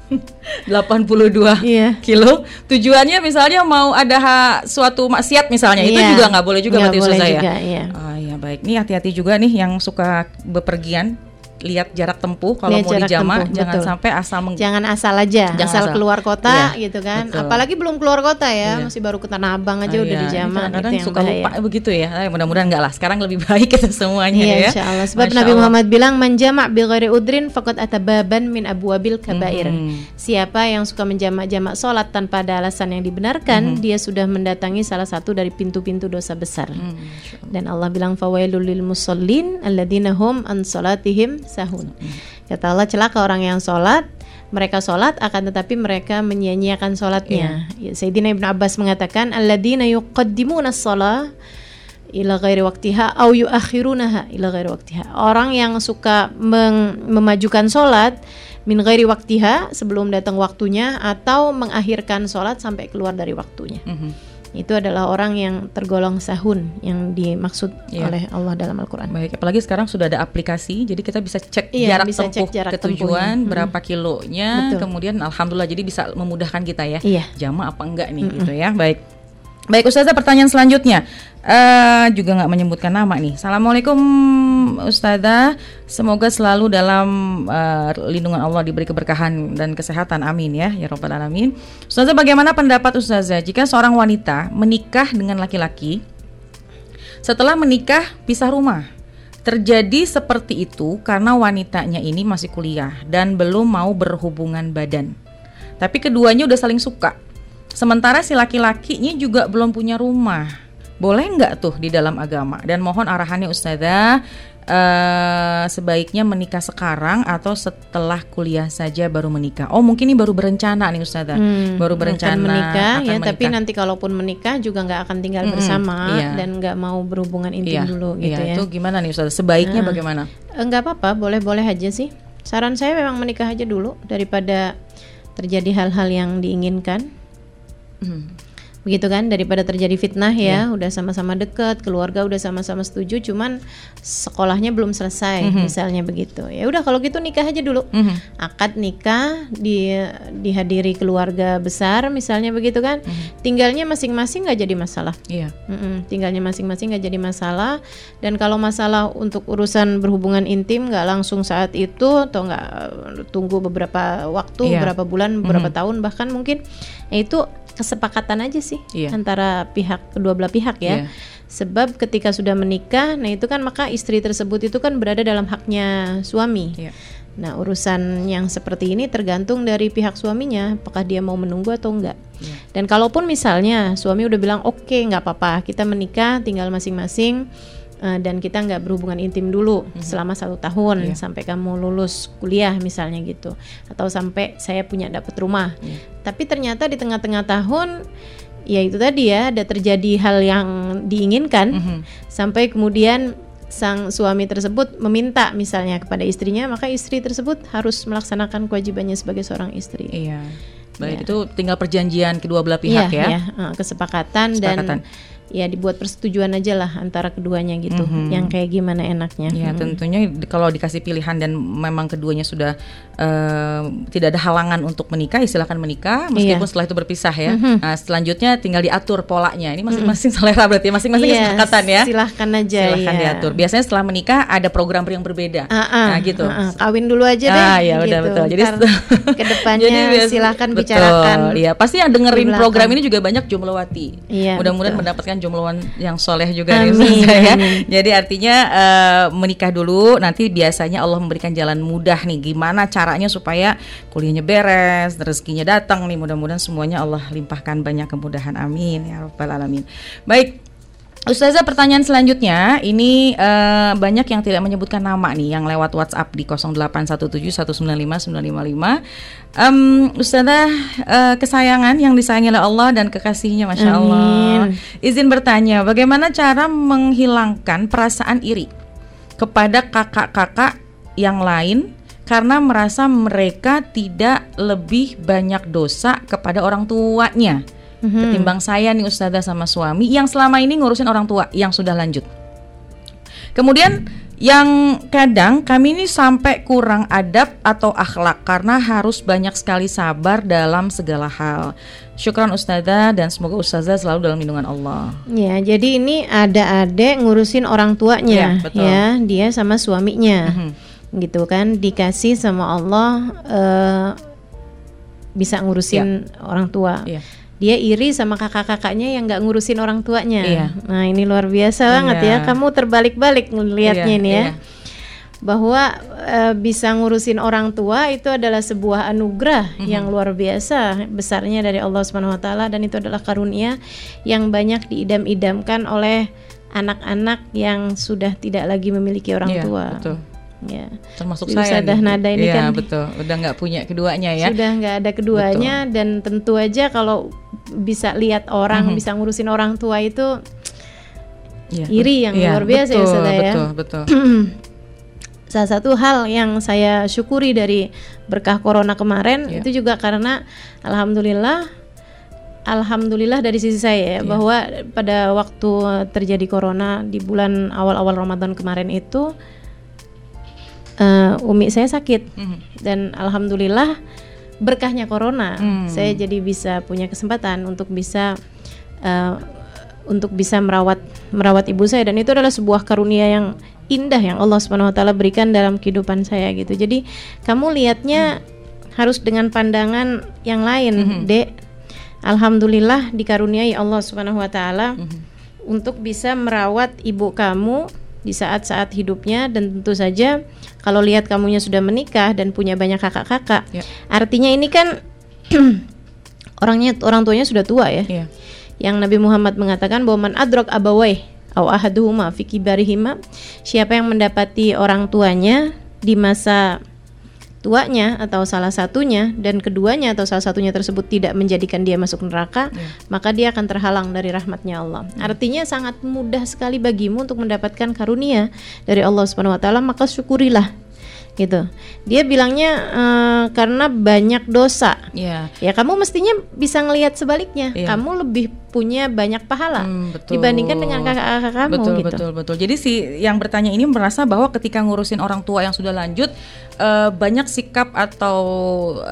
Speaker 1: 82
Speaker 2: Iya.
Speaker 1: kilo tujuannya misalnya mau ada ha- suatu maksiat misalnya itu
Speaker 2: Iya.
Speaker 1: juga nggak boleh juga
Speaker 2: Nggak
Speaker 1: berarti
Speaker 2: boleh
Speaker 1: ya.
Speaker 2: juga, iya.
Speaker 1: Oh iya baik. Nih hati-hati juga nih yang suka bepergian lihat jarak tempuh kalau
Speaker 2: Lihat
Speaker 1: mau dijama jangan
Speaker 2: betul.
Speaker 1: sampai asal meng
Speaker 2: Jangan asal aja,
Speaker 1: Jangan
Speaker 2: asal
Speaker 1: asal.
Speaker 2: keluar kota
Speaker 1: Iya,
Speaker 2: gitu kan.
Speaker 1: betul.
Speaker 2: Apalagi belum keluar kota ya,
Speaker 1: Iya.
Speaker 2: masih baru ke Tanah Abang aja
Speaker 1: Ah,
Speaker 2: udah
Speaker 1: iya,
Speaker 2: dijama
Speaker 1: ini Kadang-kadang
Speaker 2: itu yang
Speaker 1: suka
Speaker 2: bahaya.
Speaker 1: lupa begitu ya. Eh, mudah-mudahan enggak lah. Sekarang lebih baik kita semuanya
Speaker 2: Iya
Speaker 1: ya.
Speaker 2: insya Allah Sebab
Speaker 1: Masya
Speaker 2: Nabi
Speaker 1: Allah.
Speaker 2: Muhammad bilang Menjamak bi ghairi udrin Fakot atababan min abwabil kabair
Speaker 1: Mhm.
Speaker 2: Siapa yang suka menjamak-jamak sholat Tanpa ada alasan yang dibenarkan
Speaker 1: Mhm.
Speaker 2: Dia sudah mendatangi salah satu dari pintu-pintu dosa besar
Speaker 1: Hmm.
Speaker 2: Dan Allah bilang Fawailul lil musallin Alladzina hum an sholatihim sahun. Kata Allah celaka orang yang sholat mereka sholat akan tetapi mereka menyia-nyiakan sholatnya. Ya, Sayyidina Ibnu Abbas mengatakan alladzina yuqaddimuna shalah ila ghairi waktiha au yuakhirunaha ila ghairi waktiha. Orang yang suka memajukan sholat min ghairi waktiha sebelum datang waktunya atau mengakhirkan sholat sampai keluar dari waktunya. Mm -hmm itu adalah orang yang tergolong sahun yang dimaksud yeah. oleh Allah dalam Al-Qur'an.
Speaker 1: Baik, apalagi sekarang sudah ada aplikasi jadi kita bisa cek yeah, jarak bisa tempuh cek jarak ke tujuan, berapa hmm. kilonya, Betul. kemudian alhamdulillah jadi bisa memudahkan kita ya. Yeah. Jama apa enggak nih mm -mm. gitu ya. Baik. Baik Ustazah pertanyaan selanjutnya uh, juga nggak menyebutkan nama nih. Assalamualaikum Ustazah, semoga selalu dalam uh, lindungan Allah diberi keberkahan dan kesehatan. Amin ya ya robbal alamin. Ustazah bagaimana pendapat Ustazah jika seorang wanita menikah dengan laki-laki setelah menikah pisah rumah? Terjadi seperti itu karena wanitanya ini masih kuliah dan belum mau berhubungan badan. Tapi keduanya udah saling suka Sementara si laki-lakinya juga belum punya rumah. Boleh nggak tuh di dalam agama? Dan mohon arahannya Ustazah uh, sebaiknya menikah sekarang atau setelah kuliah saja baru menikah. Oh mungkin ini baru berencana nih Ustazah, hmm, baru berencana
Speaker 2: akan menikah akan ya. Menikah. Tapi nanti kalaupun menikah juga nggak akan tinggal hmm, bersama iya. dan nggak mau berhubungan intim iya, dulu gitu iya,
Speaker 1: ya. Itu gimana nih Ustazah? Sebaiknya nah, bagaimana?
Speaker 2: Enggak apa-apa, boleh-boleh aja sih. Saran saya memang menikah aja dulu daripada terjadi hal-hal yang diinginkan Hmm. begitu kan daripada terjadi fitnah ya, yeah. udah sama-sama deket keluarga udah sama-sama setuju cuman sekolahnya belum selesai mm -hmm. misalnya begitu ya udah kalau gitu nikah aja dulu mm -hmm. akad nikah di dihadiri keluarga besar misalnya begitu kan mm -hmm. tinggalnya masing-masing nggak jadi masalah yeah. mm -hmm. tinggalnya masing-masing nggak jadi masalah dan kalau masalah untuk urusan berhubungan intim nggak langsung saat itu atau nggak tunggu beberapa waktu yeah. beberapa bulan beberapa mm -hmm. tahun bahkan mungkin ya itu kesepakatan aja sih yeah. antara pihak kedua belah pihak ya. Yeah. Sebab ketika sudah menikah, nah itu kan maka istri tersebut itu kan berada dalam haknya suami. Yeah. Nah, urusan yang seperti ini tergantung dari pihak suaminya, apakah dia mau menunggu atau enggak. Yeah. Dan kalaupun misalnya suami udah bilang oke, okay, nggak apa-apa, kita menikah, tinggal masing-masing uh, dan kita nggak berhubungan intim dulu mm-hmm. selama satu tahun yeah. sampai kamu lulus kuliah misalnya gitu atau sampai saya punya dapat rumah yeah. tapi ternyata di tengah-tengah tahun ya itu tadi ya ada terjadi hal yang diinginkan mm-hmm. sampai kemudian sang suami tersebut meminta misalnya kepada istrinya maka istri tersebut harus melaksanakan kewajibannya sebagai seorang istri.
Speaker 1: Iya. Baik ya. itu tinggal perjanjian kedua belah pihak
Speaker 2: iya, ya. ya. Kesepakatan, Kesepakatan dan ya dibuat persetujuan aja lah antara keduanya gitu mm-hmm. yang kayak gimana enaknya
Speaker 1: ya mm. tentunya kalau dikasih pilihan dan memang keduanya sudah uh, tidak ada halangan untuk menikah silakan menikah meskipun yeah. setelah itu berpisah ya mm-hmm. nah selanjutnya tinggal diatur polanya ini masing-masing mm-hmm. selera berarti masing-masing yes, kesepakatan ya
Speaker 2: silahkan aja
Speaker 1: silahkan ya. diatur biasanya setelah menikah ada program yang berbeda uh-uh,
Speaker 2: nah gitu uh-uh. kawin dulu aja deh
Speaker 1: ah, ya gitu. udah betul jadi
Speaker 2: ke depannya jadi, silahkan betul, bicarakan
Speaker 1: ya pasti yang dengerin program ini juga banyak jumlawati iya, mudah-mudahan mendapatkan jombloan yang soleh juga amin, nih saya. Jadi artinya uh, menikah dulu nanti biasanya Allah memberikan jalan mudah nih gimana caranya supaya kuliahnya beres, rezekinya datang nih mudah-mudahan semuanya Allah limpahkan banyak kemudahan amin ya rabbal alamin. Baik, Ustazah pertanyaan selanjutnya ini uh, banyak yang tidak menyebutkan nama nih yang lewat WhatsApp di 0817195955. Um, Ustazah uh, kesayangan yang disayangi oleh Allah dan kekasihnya Masya Amin. Allah. Izin bertanya, bagaimana cara menghilangkan perasaan iri kepada kakak-kakak yang lain karena merasa mereka tidak lebih banyak dosa kepada orang tuanya? Hmm. ketimbang saya nih ustazah sama suami yang selama ini ngurusin orang tua yang sudah lanjut. Kemudian yang kadang kami ini sampai kurang adab atau akhlak karena harus banyak sekali sabar dalam segala hal. Syukran Ustazah dan semoga Ustazah selalu dalam lindungan Allah.
Speaker 2: Ya, jadi ini ada adek ngurusin orang tuanya, ya, betul. ya dia sama suaminya, mm -hmm. gitu kan, dikasih sama Allah uh, bisa ngurusin ya. orang tua. Ya dia iri sama kakak-kakaknya yang nggak ngurusin orang tuanya. Iya. Nah ini luar biasa iya. banget ya. Kamu terbalik-balik ngelihatnya iya, ini ya. Iya. Bahwa e, bisa ngurusin orang tua itu adalah sebuah anugerah mm-hmm. yang luar biasa besarnya dari Allah Subhanahu Wa Taala dan itu adalah karunia yang banyak diidam-idamkan oleh anak-anak yang sudah tidak lagi memiliki orang iya, tua. Betul. Ya.
Speaker 1: Termasuk
Speaker 2: Si
Speaker 1: saya. Nih.
Speaker 2: Nada ini
Speaker 1: Iya,
Speaker 2: kan
Speaker 1: betul. Udah nggak punya keduanya ya.
Speaker 2: sudah nggak ada keduanya dan tentu aja kalau bisa lihat orang,
Speaker 1: Mhm.
Speaker 2: bisa ngurusin orang tua itu
Speaker 1: Iya,
Speaker 2: iri yang
Speaker 1: iya,
Speaker 2: luar biasa ya,
Speaker 1: betul,
Speaker 2: Ustadzah ya.
Speaker 1: Betul, betul.
Speaker 2: salah satu hal yang saya syukuri dari berkah corona kemarin
Speaker 1: Ya.
Speaker 2: itu juga karena alhamdulillah alhamdulillah dari sisi saya ya,
Speaker 1: Iya.
Speaker 2: bahwa pada waktu terjadi corona di bulan awal-awal Ramadan kemarin itu eh, umi saya sakit
Speaker 1: Mhm.
Speaker 2: dan alhamdulillah berkahnya corona
Speaker 1: Hmm.
Speaker 2: saya jadi bisa punya kesempatan untuk bisa eh, untuk bisa merawat merawat ibu saya dan itu adalah sebuah karunia yang indah yang Allah Subhanahu wa taala berikan dalam kehidupan saya gitu. Jadi kamu lihatnya harus dengan pandangan yang lain, Dek. Alhamdulillah dikaruniai Allah Subhanahu wa taala untuk bisa merawat ibu kamu di saat-saat hidupnya dan tentu saja kalau lihat kamunya sudah menikah dan punya banyak kakak-kakak.
Speaker 1: Ya.
Speaker 2: Artinya ini kan orangnya orang tuanya sudah tua ya.
Speaker 1: Iya.
Speaker 2: Yang Nabi Muhammad mengatakan bahwa man adrak abawai au ahaduhuma fi kibarihima siapa yang mendapati orang tuanya di masa tuanya atau salah satunya dan keduanya atau salah satunya tersebut tidak menjadikan dia masuk neraka
Speaker 1: Iya.
Speaker 2: maka dia akan terhalang dari rahmatnya Allah. Artinya sangat mudah sekali bagimu untuk mendapatkan karunia dari Allah Subhanahu wa taala maka syukurilah gitu. Dia bilangnya eh, karena banyak dosa.
Speaker 1: Iya.
Speaker 2: Ya kamu mestinya bisa ngelihat sebaliknya.
Speaker 1: Iya.
Speaker 2: Kamu lebih punya banyak pahala
Speaker 1: Hmm, betul.
Speaker 2: dibandingkan dengan kakak-kakak kamu
Speaker 1: betul,
Speaker 2: gitu.
Speaker 1: Betul, betul. Jadi si yang bertanya ini merasa bahwa ketika ngurusin orang tua yang sudah lanjut eh, banyak sikap atau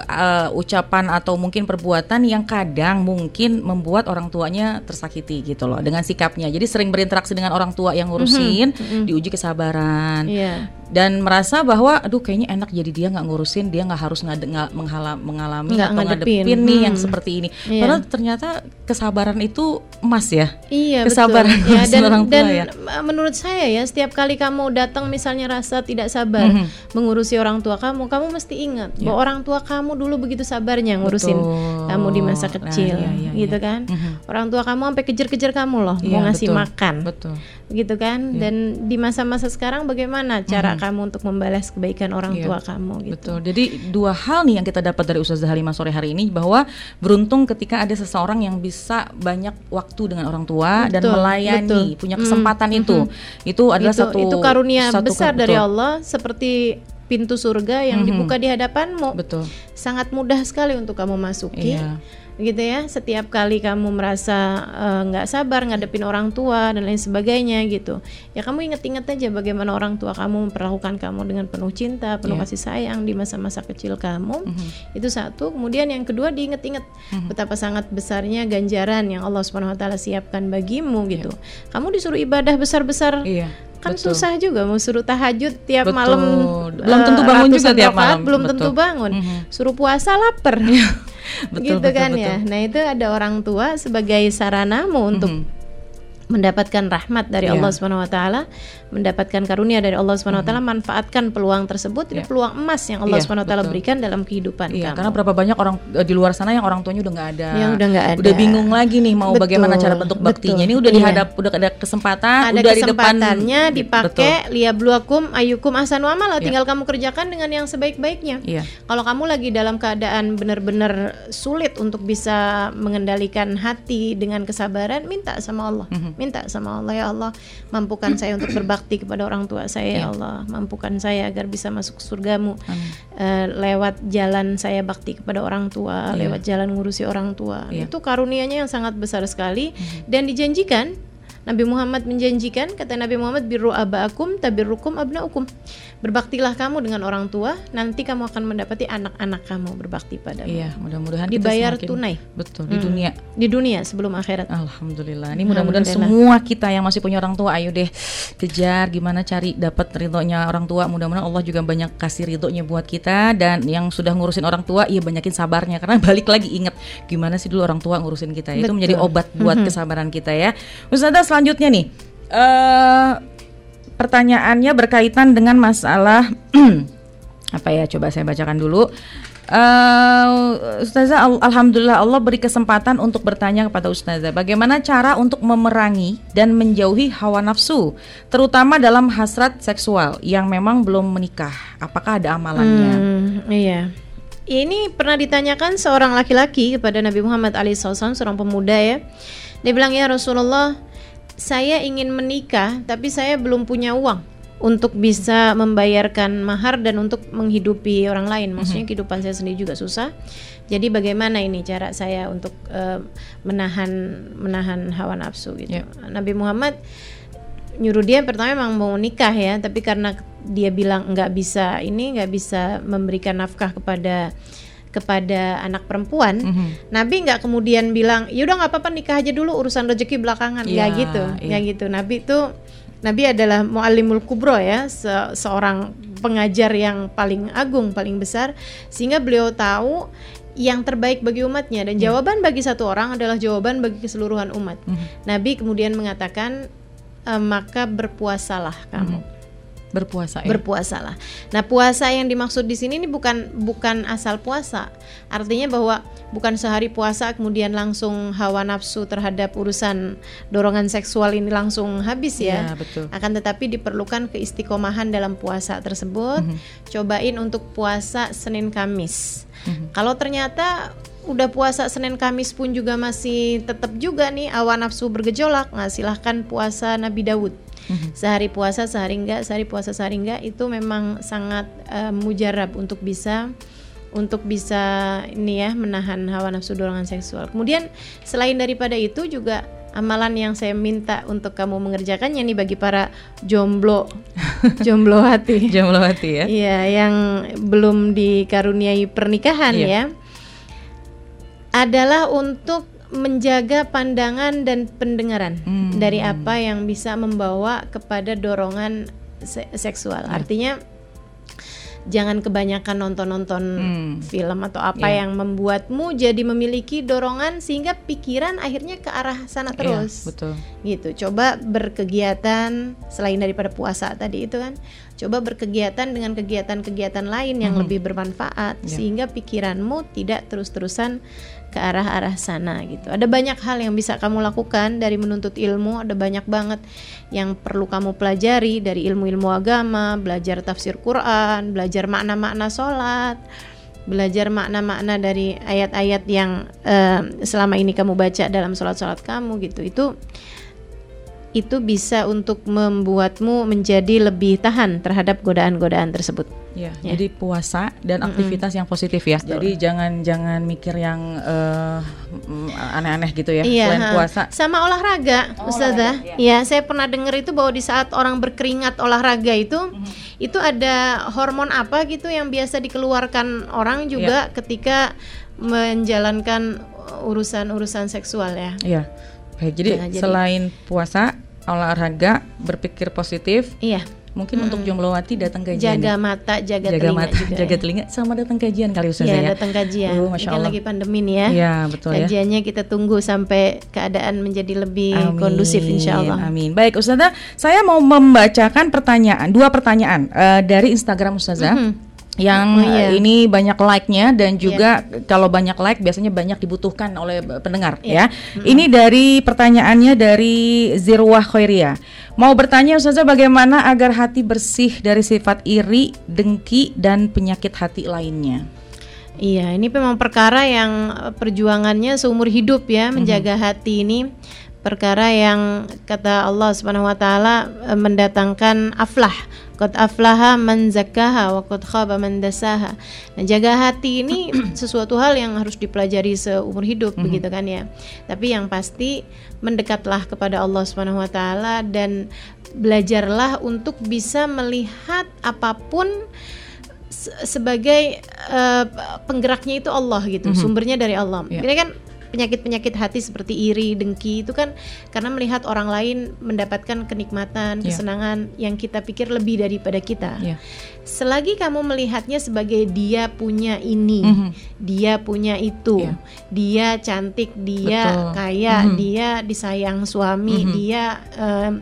Speaker 1: eh, ucapan atau mungkin perbuatan yang kadang mungkin membuat orang tuanya tersakiti gitu loh dengan sikapnya. Jadi sering berinteraksi dengan orang tua yang ngurusin, diuji kesabaran.
Speaker 2: Iya.
Speaker 1: dan merasa bahwa aduh kayaknya enak jadi dia nggak ngurusin dia nggak harus ngade, nggak menghala, mengalami
Speaker 2: Nggak
Speaker 1: atau
Speaker 2: ngadepin.
Speaker 1: ngadepin nih yang
Speaker 2: Hmm.
Speaker 1: seperti ini
Speaker 2: Iya.
Speaker 1: padahal ternyata kesabaran itu emas ya
Speaker 2: Iya
Speaker 1: Kesabaran
Speaker 2: betul. Ya, dan,
Speaker 1: orang tua
Speaker 2: dan
Speaker 1: ya.
Speaker 2: uh, menurut saya ya setiap kali kamu datang misalnya rasa tidak sabar
Speaker 1: Mhm.
Speaker 2: mengurusi orang tua kamu, kamu mesti ingat bahwa orang tua kamu dulu begitu sabarnya ngurusin
Speaker 1: Betul.
Speaker 2: kamu di masa
Speaker 1: Nah,
Speaker 2: kecil,
Speaker 1: iya, iya,
Speaker 2: gitu
Speaker 1: iya.
Speaker 2: kan?
Speaker 1: Mhm.
Speaker 2: Orang tua kamu sampai kejar-kejar kamu loh
Speaker 1: Iya,
Speaker 2: mau ngasih
Speaker 1: betul.
Speaker 2: makan,
Speaker 1: betul
Speaker 2: gitu kan? Dan di masa-masa sekarang bagaimana cara kamu untuk membalas kebaikan orang
Speaker 1: Iya,
Speaker 2: tua kamu gitu?
Speaker 1: Betul. Jadi dua hal nih yang kita dapat dari Ustazah Halimah sore hari ini bahwa beruntung ketika ada seseorang yang bisa banyak waktu dengan orang tua dan
Speaker 2: Betul,
Speaker 1: melayani,
Speaker 2: betul.
Speaker 1: punya
Speaker 2: Hmm,
Speaker 1: kesempatan itu. Itu adalah
Speaker 2: itu,
Speaker 1: satu
Speaker 2: itu karunia
Speaker 1: satu
Speaker 2: besar
Speaker 1: ke-
Speaker 2: dari
Speaker 1: betul.
Speaker 2: Allah seperti pintu surga yang
Speaker 1: Mhm.
Speaker 2: dibuka di hadapanmu.
Speaker 1: Betul.
Speaker 2: sangat mudah sekali untuk kamu masuki
Speaker 1: Iya.
Speaker 2: Gitu ya setiap kali kamu merasa eh, nggak sabar ngadepin orang tua dan lain sebagainya gitu ya kamu inget-inget aja bagaimana orang tua kamu memperlakukan kamu dengan penuh cinta penuh
Speaker 1: Iya.
Speaker 2: kasih sayang di masa-masa kecil kamu
Speaker 1: Mhm.
Speaker 2: itu satu kemudian yang kedua diinget-inget
Speaker 1: Mhm.
Speaker 2: betapa sangat besarnya ganjaran yang Allah Subhanahu Wa Taala siapkan bagimu gitu kamu disuruh ibadah besar-besar
Speaker 1: Iya.
Speaker 2: kan
Speaker 1: betul.
Speaker 2: susah juga mau suruh tahajud tiap
Speaker 1: Betul.
Speaker 2: malam
Speaker 1: Belum
Speaker 2: eh,
Speaker 1: tentu bangun juga tiap malam.
Speaker 2: belum
Speaker 1: Betul.
Speaker 2: tentu bangun
Speaker 1: Mhm.
Speaker 2: suruh puasa lapar
Speaker 1: Betul,
Speaker 2: gitu
Speaker 1: betul,
Speaker 2: kan
Speaker 1: betul.
Speaker 2: ya nah itu ada orang tua sebagai saranamu untuk
Speaker 1: Mhm.
Speaker 2: mendapatkan rahmat dari
Speaker 1: Iya.
Speaker 2: Allah Subhanahu wa taala, mendapatkan karunia dari Allah Subhanahu wa taala, manfaatkan peluang tersebut
Speaker 1: Iya.
Speaker 2: peluang emas yang Allah
Speaker 1: Iya,
Speaker 2: Subhanahu wa taala berikan dalam kehidupan
Speaker 1: Iya,
Speaker 2: kamu.
Speaker 1: karena berapa banyak orang eh, di luar sana yang orang tuanya udah nggak ada,
Speaker 2: Yang udah nggak ada.
Speaker 1: udah bingung lagi nih mau
Speaker 2: Betul,
Speaker 1: bagaimana cara bentuk baktinya.
Speaker 2: betul.
Speaker 1: Ini udah
Speaker 2: Iya.
Speaker 1: dihadap, udah ada kesempatan,
Speaker 2: ada
Speaker 1: udah di depan,
Speaker 2: kesempatannya dipakai liyabluwakum ayyukum ahsanu amala
Speaker 1: Iya.
Speaker 2: tinggal kamu kerjakan dengan yang sebaik-baiknya.
Speaker 1: Iya,
Speaker 2: Kalau kamu lagi dalam keadaan benar-benar sulit untuk bisa mengendalikan hati dengan kesabaran, minta sama Allah.
Speaker 1: Mhm.
Speaker 2: Minta sama Allah ya Allah, mampukan saya untuk berbakti kepada orang tua saya ya
Speaker 1: Iya.
Speaker 2: Allah, mampukan saya agar bisa masuk surgamu
Speaker 1: Amin.
Speaker 2: Eh, lewat jalan saya bakti kepada orang tua,
Speaker 1: Iya.
Speaker 2: lewat jalan ngurusi orang tua.
Speaker 1: Iya.
Speaker 2: Itu karunianya yang sangat besar sekali dan dijanjikan Nabi Muhammad menjanjikan kata Nabi Muhammad birru abaakum tabirrukum abnaukum. Berbaktilah kamu dengan orang tua, nanti kamu akan mendapati anak-anak kamu berbakti padamu.
Speaker 1: Iya, mudah-mudahan kita
Speaker 2: Dibayar
Speaker 1: semakin-
Speaker 2: tunai
Speaker 1: Betul di
Speaker 2: Hmm.
Speaker 1: dunia.
Speaker 2: di dunia sebelum akhirat.
Speaker 1: Alhamdulillah. Ini mudah-mudahan semua kita yang masih punya orang tua, ayo deh kejar gimana cari dapat ridhonya orang tua. Mudah-mudahan Allah juga banyak kasih ridhonya buat kita dan yang sudah ngurusin orang tua, iya banyakin sabarnya karena balik lagi inget gimana sih dulu orang tua ngurusin kita. Itu
Speaker 2: Betul.
Speaker 1: menjadi obat buat kesabaran kita ya. Ustazah selanjutnya nih. eh pertanyaannya berkaitan dengan masalah apa ya? Coba saya bacakan dulu. Uh, Ustazah, al alhamdulillah Allah beri kesempatan untuk bertanya kepada Ustazah, bagaimana cara untuk memerangi dan menjauhi hawa nafsu, terutama dalam hasrat seksual yang memang belum menikah. Apakah ada amalannya?
Speaker 2: Hmm, iya. Ini pernah ditanyakan seorang laki-laki kepada Nabi Muhammad SAW, seorang pemuda ya. Dia bilang ya Rasulullah, saya ingin menikah tapi saya belum punya uang untuk bisa membayarkan mahar dan untuk menghidupi orang lain. Maksudnya mhm. kehidupan saya sendiri juga susah. Jadi bagaimana ini cara saya untuk uh, menahan menahan hawa nafsu gitu. Yeah. Nabi Muhammad nyuruh dia pertama memang mau nikah ya, tapi karena dia bilang nggak bisa ini nggak bisa memberikan nafkah kepada kepada anak perempuan, mm -hmm. Nabi nggak kemudian bilang, yaudah nggak apa-apa nikah aja dulu urusan rezeki belakangan, nggak yeah, gitu, nggak yeah. gitu. Nabi itu Nabi adalah muallimul kubro ya, se seorang pengajar yang paling agung, paling besar sehingga beliau tahu yang terbaik bagi umatnya dan hmm. jawaban bagi satu orang adalah jawaban bagi keseluruhan umat. Hmm. Nabi kemudian mengatakan e, maka berpuasalah kamu. Hmm
Speaker 1: berpuasa ya?
Speaker 2: berpuasalah. Nah puasa yang dimaksud di sini ini bukan bukan asal puasa, artinya bahwa bukan sehari puasa kemudian langsung hawa nafsu terhadap urusan dorongan seksual ini langsung habis ya. ya betul. Akan tetapi diperlukan keistiqomahan dalam puasa tersebut. Mm -hmm. Cobain untuk puasa Senin Kamis. Mm -hmm. Kalau ternyata udah puasa Senin Kamis pun juga masih tetap juga nih awan nafsu bergejolak, nah silahkan puasa Nabi Daud hmm Sehari puasa sehari enggak, sehari puasa sehari enggak itu memang sangat uh, mujarab untuk bisa untuk bisa ini ya menahan hawa nafsu dorongan seksual. Kemudian selain daripada itu juga amalan yang saya minta untuk kamu mengerjakannya nih bagi para jomblo jomblo hati.
Speaker 1: jomblo hati ya.
Speaker 2: Iya, yang belum dikaruniai pernikahan iya. ya. Adalah untuk menjaga pandangan dan pendengaran hmm. dari apa yang bisa membawa kepada dorongan se seksual. Yeah. Artinya jangan kebanyakan nonton-nonton hmm. film atau apa yeah. yang membuatmu jadi memiliki dorongan sehingga pikiran akhirnya ke arah sana iya, terus.
Speaker 1: Yeah, betul.
Speaker 2: Gitu. Coba berkegiatan selain daripada puasa tadi itu kan. Coba berkegiatan dengan kegiatan-kegiatan lain yang hmm. lebih bermanfaat yeah. sehingga pikiranmu tidak terus-terusan ke arah-arah sana gitu. Ada banyak hal yang bisa kamu lakukan dari menuntut ilmu, ada banyak banget yang perlu kamu pelajari dari ilmu-ilmu agama, belajar tafsir Quran, belajar makna-makna sholat, belajar makna-makna dari ayat-ayat yang uh, selama ini kamu baca dalam sholat-sholat kamu gitu. Itu itu bisa untuk membuatmu menjadi lebih tahan terhadap godaan-godaan tersebut.
Speaker 1: Ya, ya. jadi puasa dan aktivitas mm -hmm. yang positif ya. Betul. Jadi jangan jangan mikir yang uh, aneh-aneh gitu ya
Speaker 2: iya, selain puasa. Sama olahraga, oh, Ustazah. Olahraga, ya. ya, saya pernah dengar itu bahwa di saat orang berkeringat olahraga itu mm -hmm. itu ada hormon apa gitu yang biasa dikeluarkan orang juga ya. ketika menjalankan urusan-urusan seksual ya.
Speaker 1: Iya. Baik, jadi, nah, jadi selain puasa, olahraga, berpikir positif.
Speaker 2: Iya.
Speaker 1: Mungkin hmm. untuk jomblowati datang kajian.
Speaker 2: Jaga mata, jaga,
Speaker 1: jaga
Speaker 2: telinga
Speaker 1: mata,
Speaker 2: juga.
Speaker 1: Jaga ya. telinga sama datang kajian kali Ustazah
Speaker 2: ya. datang kajian. Uh, Masya Allah. lagi pandemi nih ya.
Speaker 1: Iya, betul
Speaker 2: Kajiannya ya. Kajiannya kita tunggu sampai keadaan menjadi lebih amin, kondusif insya Allah.
Speaker 1: Amin. Baik Ustazah, saya mau membacakan pertanyaan, dua pertanyaan uh, dari Instagram Ustazah. Mm -hmm yang oh, iya. ini banyak like-nya dan juga yeah. kalau banyak like biasanya banyak dibutuhkan oleh pendengar yeah. ya. Mm-hmm. Ini dari pertanyaannya dari Zirwah Khairia. Mau bertanya Ustazah bagaimana agar hati bersih dari sifat iri, dengki dan penyakit hati lainnya?
Speaker 2: Iya, ini memang perkara yang perjuangannya seumur hidup ya menjaga mm-hmm. hati ini perkara yang kata Allah Subhanahu wa taala eh, mendatangkan aflah Qad aflaha man zakkaha wa qad khaba man dasaha. Nah, jaga hati ini sesuatu hal yang harus dipelajari seumur hidup mm-hmm. begitu kan ya. Tapi yang pasti mendekatlah kepada Allah Subhanahu wa taala dan belajarlah untuk bisa melihat apa pun sebagai uh, penggeraknya itu Allah gitu, mm-hmm. sumbernya dari Allah. Yeah. Ini kan penyakit-penyakit hati seperti iri, dengki itu kan karena melihat orang lain mendapatkan kenikmatan, yeah. kesenangan yang kita pikir lebih daripada kita. Yeah. Selagi kamu melihatnya sebagai dia punya ini, mm -hmm. dia punya itu, yeah. dia cantik, dia Betul. kaya, mm -hmm. dia disayang suami, mm -hmm. dia um,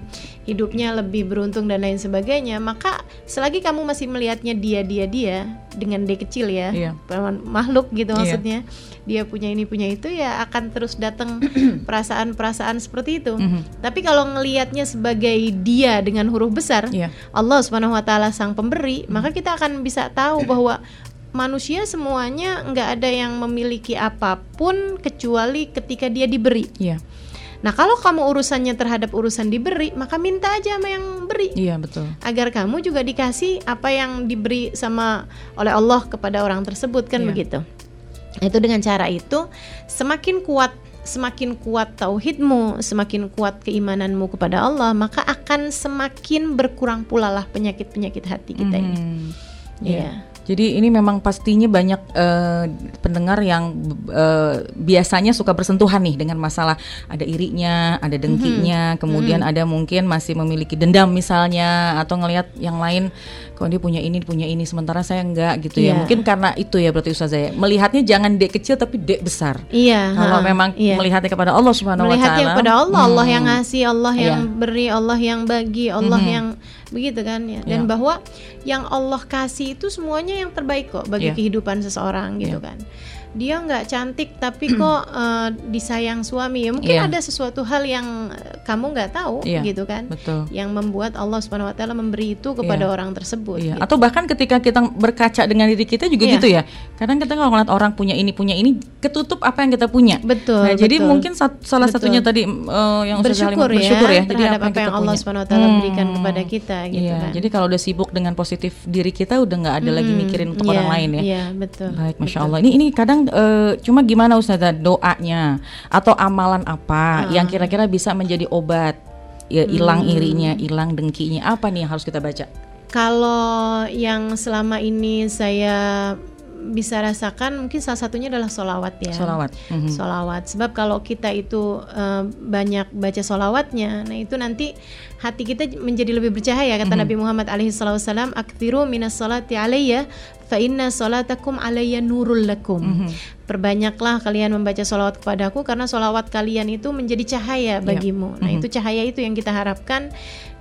Speaker 2: hidupnya lebih beruntung dan lain sebagainya, maka selagi kamu masih melihatnya dia dia dia dengan D kecil ya,
Speaker 1: Iya.
Speaker 2: makhluk gitu
Speaker 1: Iya.
Speaker 2: maksudnya, dia punya ini punya itu ya akan terus datang perasaan-perasaan seperti itu.
Speaker 1: Mhm.
Speaker 2: Tapi kalau ngelihatnya sebagai dia dengan huruf besar,
Speaker 1: Iya.
Speaker 2: Allah Subhanahu wa taala sang pemberi, maka kita akan bisa tahu bahwa manusia semuanya nggak ada yang memiliki apa pun kecuali ketika dia diberi.
Speaker 1: Iya.
Speaker 2: Nah, kalau kamu urusannya terhadap urusan diberi, maka minta aja sama yang beri
Speaker 1: Iya, betul.
Speaker 2: agar kamu juga dikasih apa yang diberi sama oleh Allah kepada orang tersebut kan
Speaker 1: Iya.
Speaker 2: begitu. Itu dengan cara itu semakin kuat semakin kuat tauhidmu, semakin kuat keimananmu kepada Allah, maka akan semakin berkurang pula lah penyakit-penyakit hati kita ini.
Speaker 1: Mhm.
Speaker 2: Iya.
Speaker 1: Jadi ini memang pastinya banyak eh, pendengar yang eh, biasanya suka bersentuhan nih dengan masalah ada irinya, ada dengkinya,
Speaker 2: Mhm.
Speaker 1: kemudian ada mungkin masih memiliki dendam misalnya atau ngelihat yang lain kok dia punya ini punya ini sementara saya enggak gitu ya.
Speaker 2: Iya.
Speaker 1: Mungkin karena itu ya berarti Ustazah ya. Melihatnya jangan dek kecil tapi dek besar.
Speaker 2: Iya.
Speaker 1: Kalau
Speaker 2: ha,
Speaker 1: memang
Speaker 2: iya.
Speaker 1: melihatnya kepada Allah Subhanahu wa
Speaker 2: melihatnya
Speaker 1: taala.
Speaker 2: kepada Allah, Allah
Speaker 1: hmm,
Speaker 2: yang ngasih, Allah
Speaker 1: Iya.
Speaker 2: yang beri, Allah yang bagi, Allah
Speaker 1: Mhm.
Speaker 2: yang begitu kan ya. Dan
Speaker 1: Iya.
Speaker 2: bahwa yang Allah kasih itu semuanya yang terbaik kok bagi
Speaker 1: Iya.
Speaker 2: kehidupan seseorang gitu
Speaker 1: Iya.
Speaker 2: kan. Dia nggak cantik tapi kok eh, disayang suami ya mungkin
Speaker 1: Iya.
Speaker 2: ada sesuatu hal yang eh, kamu nggak tahu
Speaker 1: Iya.
Speaker 2: gitu kan.
Speaker 1: Betul.
Speaker 2: Yang membuat Allah Subhanahu wa taala memberi itu kepada orang tersebut.
Speaker 1: Iya.
Speaker 2: gitu.
Speaker 1: Atau bahkan ketika kita berkaca dengan diri kita juga
Speaker 2: Iya.
Speaker 1: gitu ya. Kadang kita kalau ngeliat orang punya ini punya ini, ketutup apa yang kita punya.
Speaker 2: Betul.
Speaker 1: Nah, jadi
Speaker 2: betul.
Speaker 1: mungkin sat- salah
Speaker 2: Betul.
Speaker 1: satunya tadi eh, yang
Speaker 2: bersyukur,
Speaker 1: Halimah bersyukur ya,
Speaker 2: terhadap apa,
Speaker 1: kita
Speaker 2: yang Allah. Subhanahu wa taala
Speaker 1: Hmm.
Speaker 2: berikan kepada kita gitu
Speaker 1: Iya,
Speaker 2: kan.
Speaker 1: jadi kalau udah sibuk dengan positif diri kita udah nggak ada lagi
Speaker 2: Mm-mm.
Speaker 1: mikirin untuk
Speaker 2: Iya,
Speaker 1: orang lain ya.
Speaker 2: Iya, betul.
Speaker 1: Baik, masya
Speaker 2: betul.
Speaker 1: Allah. Ini ini kadang eh, cuma gimana Ustazah doanya atau amalan apa
Speaker 2: Ah.
Speaker 1: yang kira-kira bisa menjadi obat ya hilang
Speaker 2: Hmm.
Speaker 1: irinya, hilang dengkinya apa nih yang harus kita baca?
Speaker 2: Kalau yang selama ini saya bisa rasakan mungkin salah satunya adalah solawat ya.
Speaker 1: Solawat. Mhm.
Speaker 2: Solawat. Sebab kalau kita itu eh, banyak baca solawatnya, nah itu nanti hati kita menjadi lebih bercahaya. Kata
Speaker 1: Mhm.
Speaker 2: Nabi Muhammad alaihissalam, "Aktsiru minas salati alayya, fa inna salatakum alayya nurul lakum."
Speaker 1: Mhm.
Speaker 2: Perbanyaklah kalian membaca solawat kepadaku karena solawat kalian itu menjadi cahaya bagimu. Nah
Speaker 1: Mhm.
Speaker 2: itu cahaya itu yang kita harapkan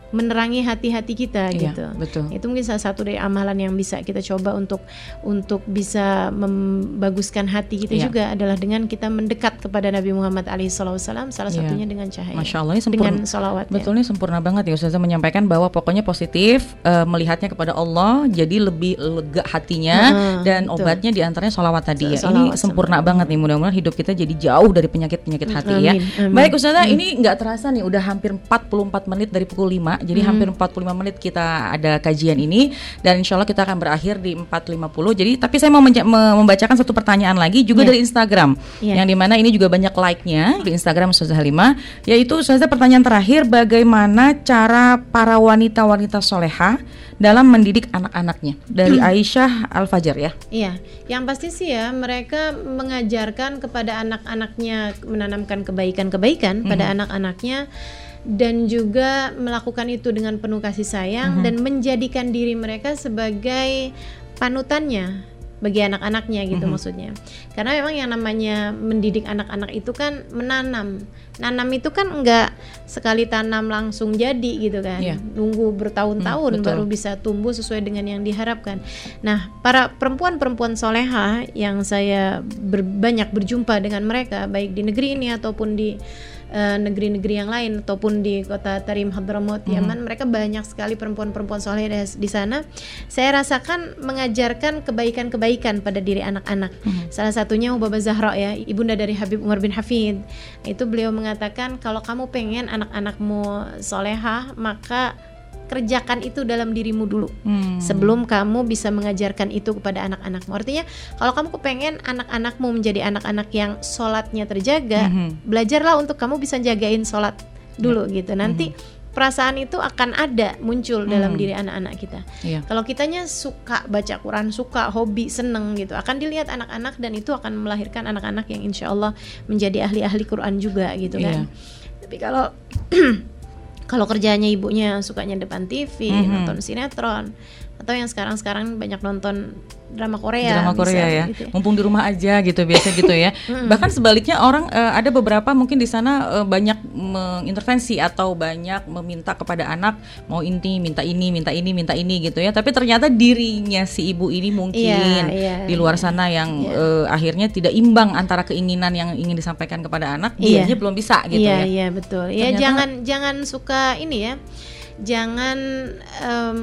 Speaker 2: menerangi hati-hati kita
Speaker 1: Iya,
Speaker 2: gitu.
Speaker 1: betul.
Speaker 2: Itu mungkin salah satu dari amalan yang bisa kita coba untuk untuk bisa membaguskan hati kita
Speaker 1: Iya.
Speaker 2: juga adalah dengan kita mendekat kepada Nabi Muhammad alaihissalam salah
Speaker 1: Iya.
Speaker 2: satunya dengan cahaya.
Speaker 1: Masya Allah ini sempurna.
Speaker 2: dengan solawat ya.
Speaker 1: Betul nih sempurna banget ya Ustazah menyampaikan bahwa pokoknya positif eh, melihatnya kepada Allah jadi lebih lega hatinya
Speaker 2: Heeh,
Speaker 1: dan
Speaker 2: betul.
Speaker 1: obatnya di antaranya sholawat tadi ya. Ini sempurna banget nih mudah-mudahan hidup kita jadi jauh dari penyakit-penyakit hati ya.
Speaker 2: Amin, amin.
Speaker 1: Baik Ustazah ini nggak terasa nih udah hampir 44 menit dari pukul 5 jadi
Speaker 2: Hmm.
Speaker 1: hampir 45 menit kita ada kajian ini dan insya Allah kita akan berakhir di 4.50 jadi tapi saya mau membacakan satu pertanyaan lagi juga
Speaker 2: Iya.
Speaker 1: dari Instagram
Speaker 2: Iya.
Speaker 1: yang di mana ini juga banyak like-nya di Instagram Ustazah Halimah yaitu Ustazah pertanyaan terakhir bagaimana cara para wanita-wanita soleha dalam mendidik anak-anaknya dari Aisyah Al Fajar ya
Speaker 2: Iya, yang pasti sih ya mereka mengajarkan kepada anak-anaknya menanamkan kebaikan-kebaikan
Speaker 1: Mhm.
Speaker 2: pada anak-anaknya dan juga melakukan itu dengan penuh kasih sayang
Speaker 1: Mhm.
Speaker 2: dan menjadikan diri mereka sebagai panutannya bagi anak-anaknya gitu
Speaker 1: Mhm.
Speaker 2: maksudnya. Karena memang yang namanya mendidik anak-anak itu kan menanam. Nanam itu kan enggak sekali tanam langsung jadi gitu kan.
Speaker 1: Iya.
Speaker 2: Nunggu bertahun-tahun
Speaker 1: Hmm, betul.
Speaker 2: baru bisa tumbuh sesuai dengan yang diharapkan. Nah, para perempuan-perempuan soleha yang saya ber- banyak berjumpa dengan mereka, baik di negeri ini ataupun di eh, negeri-negeri yang lain ataupun di kota Tarim Hadramaut
Speaker 1: Mhm.
Speaker 2: Yaman, mereka banyak sekali perempuan-perempuan soleh di- sana. Saya rasakan mengajarkan kebaikan-kebaikan pada diri anak-anak.
Speaker 1: Mhm.
Speaker 2: Salah satunya Ubaba Zahra ya, ibunda dari Habib Umar bin Hafid. Itu beliau mengatakan kalau kamu pengen anak-anakmu solehah, maka kerjakan itu dalam dirimu dulu
Speaker 1: Hmm.
Speaker 2: sebelum kamu bisa mengajarkan itu kepada anak-anakmu. Artinya kalau kamu kepengen anak-anakmu menjadi anak-anak yang sholatnya terjaga,
Speaker 1: Mhm.
Speaker 2: belajarlah untuk kamu bisa jagain sholat dulu gitu. Nanti perasaan itu akan ada muncul dalam
Speaker 1: Hmm.
Speaker 2: diri anak-anak kita.
Speaker 1: Iya.
Speaker 2: Kalau kitanya suka baca Quran, suka hobi, seneng gitu, akan dilihat anak-anak dan itu akan melahirkan anak-anak yang insya Allah menjadi ahli-ahli Quran juga gitu
Speaker 1: Iya.
Speaker 2: kan. Tapi kalau kalau kerjanya ibunya sukanya depan TV,
Speaker 1: Mhm.
Speaker 2: nonton sinetron, atau yang sekarang-sekarang banyak nonton drama Korea
Speaker 1: drama Korea
Speaker 2: bisa,
Speaker 1: ya.
Speaker 2: gitu.
Speaker 1: Mumpung di rumah aja gitu biasa gitu ya. Bahkan sebaliknya orang eh, ada beberapa mungkin di sana eh, banyak mengintervensi atau banyak meminta kepada anak mau ini minta ini minta ini minta ini gitu ya. Tapi ternyata dirinya si ibu ini mungkin
Speaker 2: Iya, iya,
Speaker 1: di luar sana yang eh, akhirnya tidak imbang antara keinginan yang ingin disampaikan kepada anak
Speaker 2: Iya.
Speaker 1: dianya belum bisa gitu
Speaker 2: iya
Speaker 1: ya.
Speaker 2: iya betul. Ya
Speaker 1: Ternyata-
Speaker 2: jangan jangan suka ini ya. Jangan em,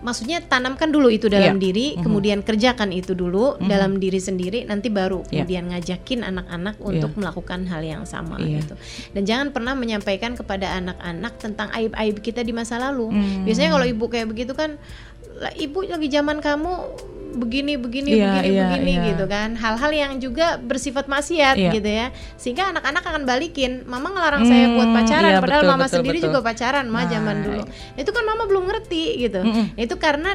Speaker 2: maksudnya tanamkan dulu itu dalam
Speaker 1: Iya.
Speaker 2: diri
Speaker 1: Mhm.
Speaker 2: kemudian kerjakan itu dulu
Speaker 1: Mhm.
Speaker 2: dalam diri sendiri nanti baru
Speaker 1: Iya.
Speaker 2: kemudian ngajakin anak-anak untuk melakukan hal yang sama
Speaker 1: Iya.
Speaker 2: gitu dan jangan pernah menyampaikan kepada anak-anak tentang aib-aib kita di masa lalu
Speaker 1: Hmm.
Speaker 2: biasanya kalau ibu kayak begitu kan "Lah, ibu lagi zaman kamu begini begini
Speaker 1: Iya,
Speaker 2: begini
Speaker 1: iya,
Speaker 2: begini
Speaker 1: iya.
Speaker 2: gitu kan hal-hal yang juga bersifat maksiat
Speaker 1: Iya.
Speaker 2: gitu ya sehingga anak-anak akan balikin mama ngelarang saya buat
Speaker 1: Hmm,
Speaker 2: pacaran
Speaker 1: iya,
Speaker 2: padahal
Speaker 1: betul,
Speaker 2: mama
Speaker 1: betul,
Speaker 2: sendiri
Speaker 1: betul.
Speaker 2: juga pacaran mah zaman
Speaker 1: Nah.
Speaker 2: dulu itu kan mama belum ngerti gitu
Speaker 1: Mm-mm.
Speaker 2: itu karena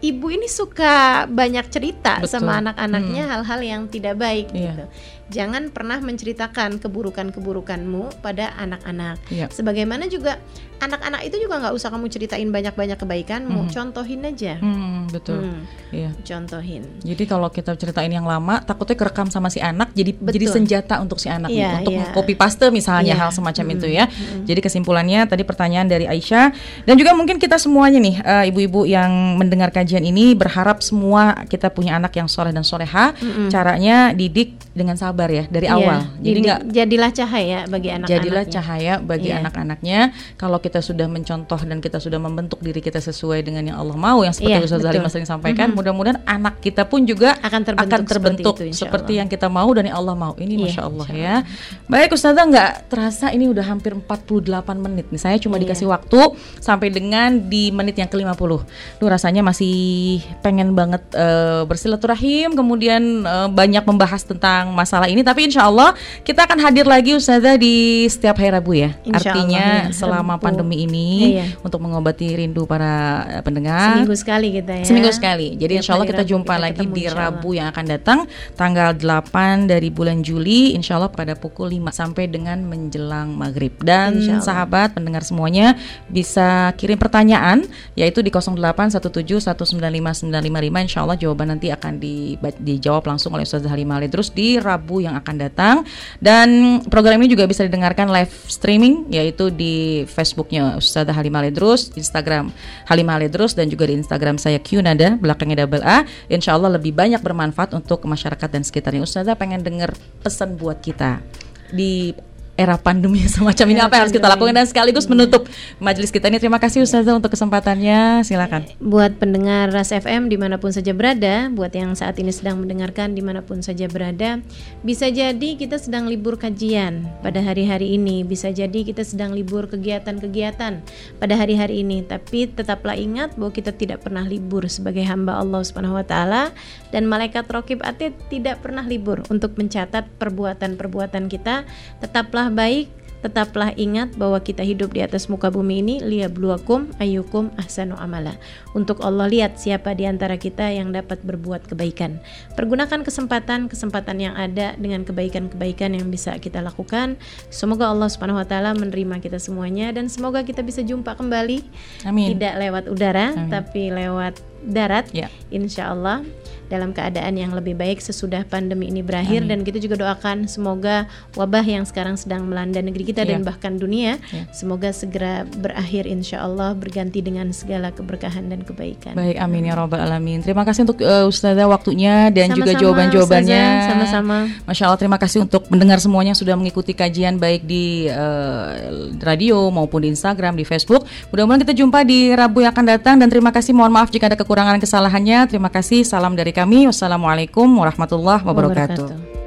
Speaker 2: ibu ini suka banyak cerita
Speaker 1: Betul.
Speaker 2: sama anak-anaknya hal-hal yang tidak baik
Speaker 1: Iya.
Speaker 2: gitu jangan pernah menceritakan keburukan-keburukanmu pada anak-anak
Speaker 1: Iya.
Speaker 2: sebagaimana juga anak-anak itu juga nggak usah kamu ceritain banyak-banyak kebaikanmu
Speaker 1: Mhm.
Speaker 2: contohin aja
Speaker 1: Hmm, betul
Speaker 2: Hmm,
Speaker 1: iya
Speaker 2: contohin
Speaker 1: Jadi kalau kita ceritain yang lama, takutnya kerekam sama si anak, jadi
Speaker 2: Betul.
Speaker 1: jadi senjata untuk si anak
Speaker 2: Iya,
Speaker 1: untuk
Speaker 2: iya.
Speaker 1: copy paste misalnya
Speaker 2: Iya.
Speaker 1: hal semacam
Speaker 2: Mm-mm,
Speaker 1: itu ya.
Speaker 2: mm-mm.
Speaker 1: Jadi kesimpulannya tadi pertanyaan dari Aisyah dan juga mungkin kita semuanya nih eh, ibu-ibu yang mendengar kajian ini berharap semua kita punya anak yang soleh dan soleha.
Speaker 2: Mm-mm.
Speaker 1: Caranya didik dengan sabar ya dari
Speaker 2: Iya,
Speaker 1: awal. Jadi nggak
Speaker 2: jadilah cahaya bagi anak-anaknya
Speaker 1: jadilah cahaya bagi
Speaker 2: Iya.
Speaker 1: anak-anaknya. Kalau kita sudah mencontoh dan kita sudah membentuk diri kita sesuai dengan yang Allah mau, yang seperti
Speaker 2: Iya,
Speaker 1: Ustaz
Speaker 2: betul.
Speaker 1: Halimah sering sampaikan,
Speaker 2: Mhm.
Speaker 1: mudah-mudahan anak kita pun juga
Speaker 2: akan terbentuk,
Speaker 1: akan terbentuk
Speaker 2: seperti, itu,
Speaker 1: seperti yang kita mau dan yang Allah mau. Ini masya Allah ya. Baik Ustazah nggak terasa ini udah hampir 48 menit nih. Saya cuma dikasih waktu sampai dengan di menit yang ke-50. Duh rasanya masih pengen banget eh, bersilaturahim kemudian eh, banyak membahas tentang masalah ini tapi insya Allah kita akan hadir lagi Ustazah di setiap hari Rabu ya.
Speaker 2: Insya
Speaker 1: Artinya
Speaker 2: Allah, ya.
Speaker 1: selama
Speaker 2: Rabu.
Speaker 1: pandemi ini
Speaker 2: Iya.
Speaker 1: untuk mengobati rindu para eh, pendengar
Speaker 2: seminggu sekali kita ya
Speaker 1: Seminggu sekali. Jadi insya Allah kita
Speaker 2: Rabu
Speaker 1: jumpa
Speaker 2: kita
Speaker 1: lagi di. Rabu yang akan datang tanggal 8 dari bulan Juli insya Allah pada pukul 5 sampai dengan menjelang maghrib. Dan sahabat pendengar semuanya bisa kirim pertanyaan yaitu di 0817195955 insya Allah jawaban nanti akan di- dijawab langsung oleh Ustazah Halimah Ali terus di Rabu yang akan datang dan program ini juga bisa didengarkan live streaming yaitu di Facebooknya Ustazah Halimah Ali Drus, Instagram Halimah Ali Drus dan juga di Instagram saya Qnada belakangnya double A. Insya Allah lebih banyak bermanfaat untuk masyarakat dan sekitarnya. Ustazah pengen dengar pesan buat kita di era pandemi semacam ini apa yang harus kita lakukan dan sekaligus menutup majelis kita ini. Terima kasih Ustazah untuk kesempatannya. Silakan.
Speaker 2: buat pendengar Ras FM di mana pun saja berada, buat yang saat ini sedang mendengarkan di mana pun saja berada, bisa jadi kita sedang libur kajian pada hari-hari ini, bisa jadi kita sedang libur kegiatan-kegiatan pada hari-hari ini, tapi tetaplah ingat bahwa kita tidak pernah libur sebagai hamba Allah Subhanahu wa taala dan malaikat rokib atid tidak pernah libur untuk mencatat perbuatan-perbuatan kita. Tetaplah baik Tetaplah ingat bahwa kita hidup di atas muka bumi ini liyabluwakum ayyukum ahsanu amala. Untuk Allah lihat siapa di antara kita yang dapat berbuat kebaikan. Pergunakan kesempatan-kesempatan yang ada dengan kebaikan-kebaikan yang bisa kita lakukan. Semoga Allah Subhanahu wa taala menerima kita semuanya dan semoga kita bisa jumpa kembali
Speaker 1: Amin.
Speaker 2: tidak lewat udara
Speaker 1: Amin.
Speaker 2: tapi lewat darat
Speaker 1: Ya.
Speaker 2: insya Allah dalam keadaan yang lebih baik sesudah pandemi ini berakhir
Speaker 1: Amin.
Speaker 2: dan kita juga doakan semoga wabah yang sekarang sedang melanda negeri kita dan
Speaker 1: Ya.
Speaker 2: bahkan dunia
Speaker 1: Ya.
Speaker 2: semoga segera berakhir insya Allah berganti dengan segala keberkahan dan kebaikan.
Speaker 1: Baik, amin ya robbal alamin. Terima kasih untuk eh, Ustazah waktunya dan juga
Speaker 2: Sama-sama,
Speaker 1: jawaban-jawabannya.
Speaker 2: Ustazah, sama-sama.
Speaker 1: Masya Allah, terima kasih untuk mendengar semuanya sudah mengikuti kajian baik di eh, radio maupun di Instagram, di Facebook. Mudah-mudahan kita jumpa di Rabu yang akan datang dan terima kasih. Mohon maaf jika ada kekurangan kesalahannya. Terima kasih. Salam dari kami. Wassalamualaikum warahmatullahi wabarakatuh.
Speaker 2: Wabarakatuh.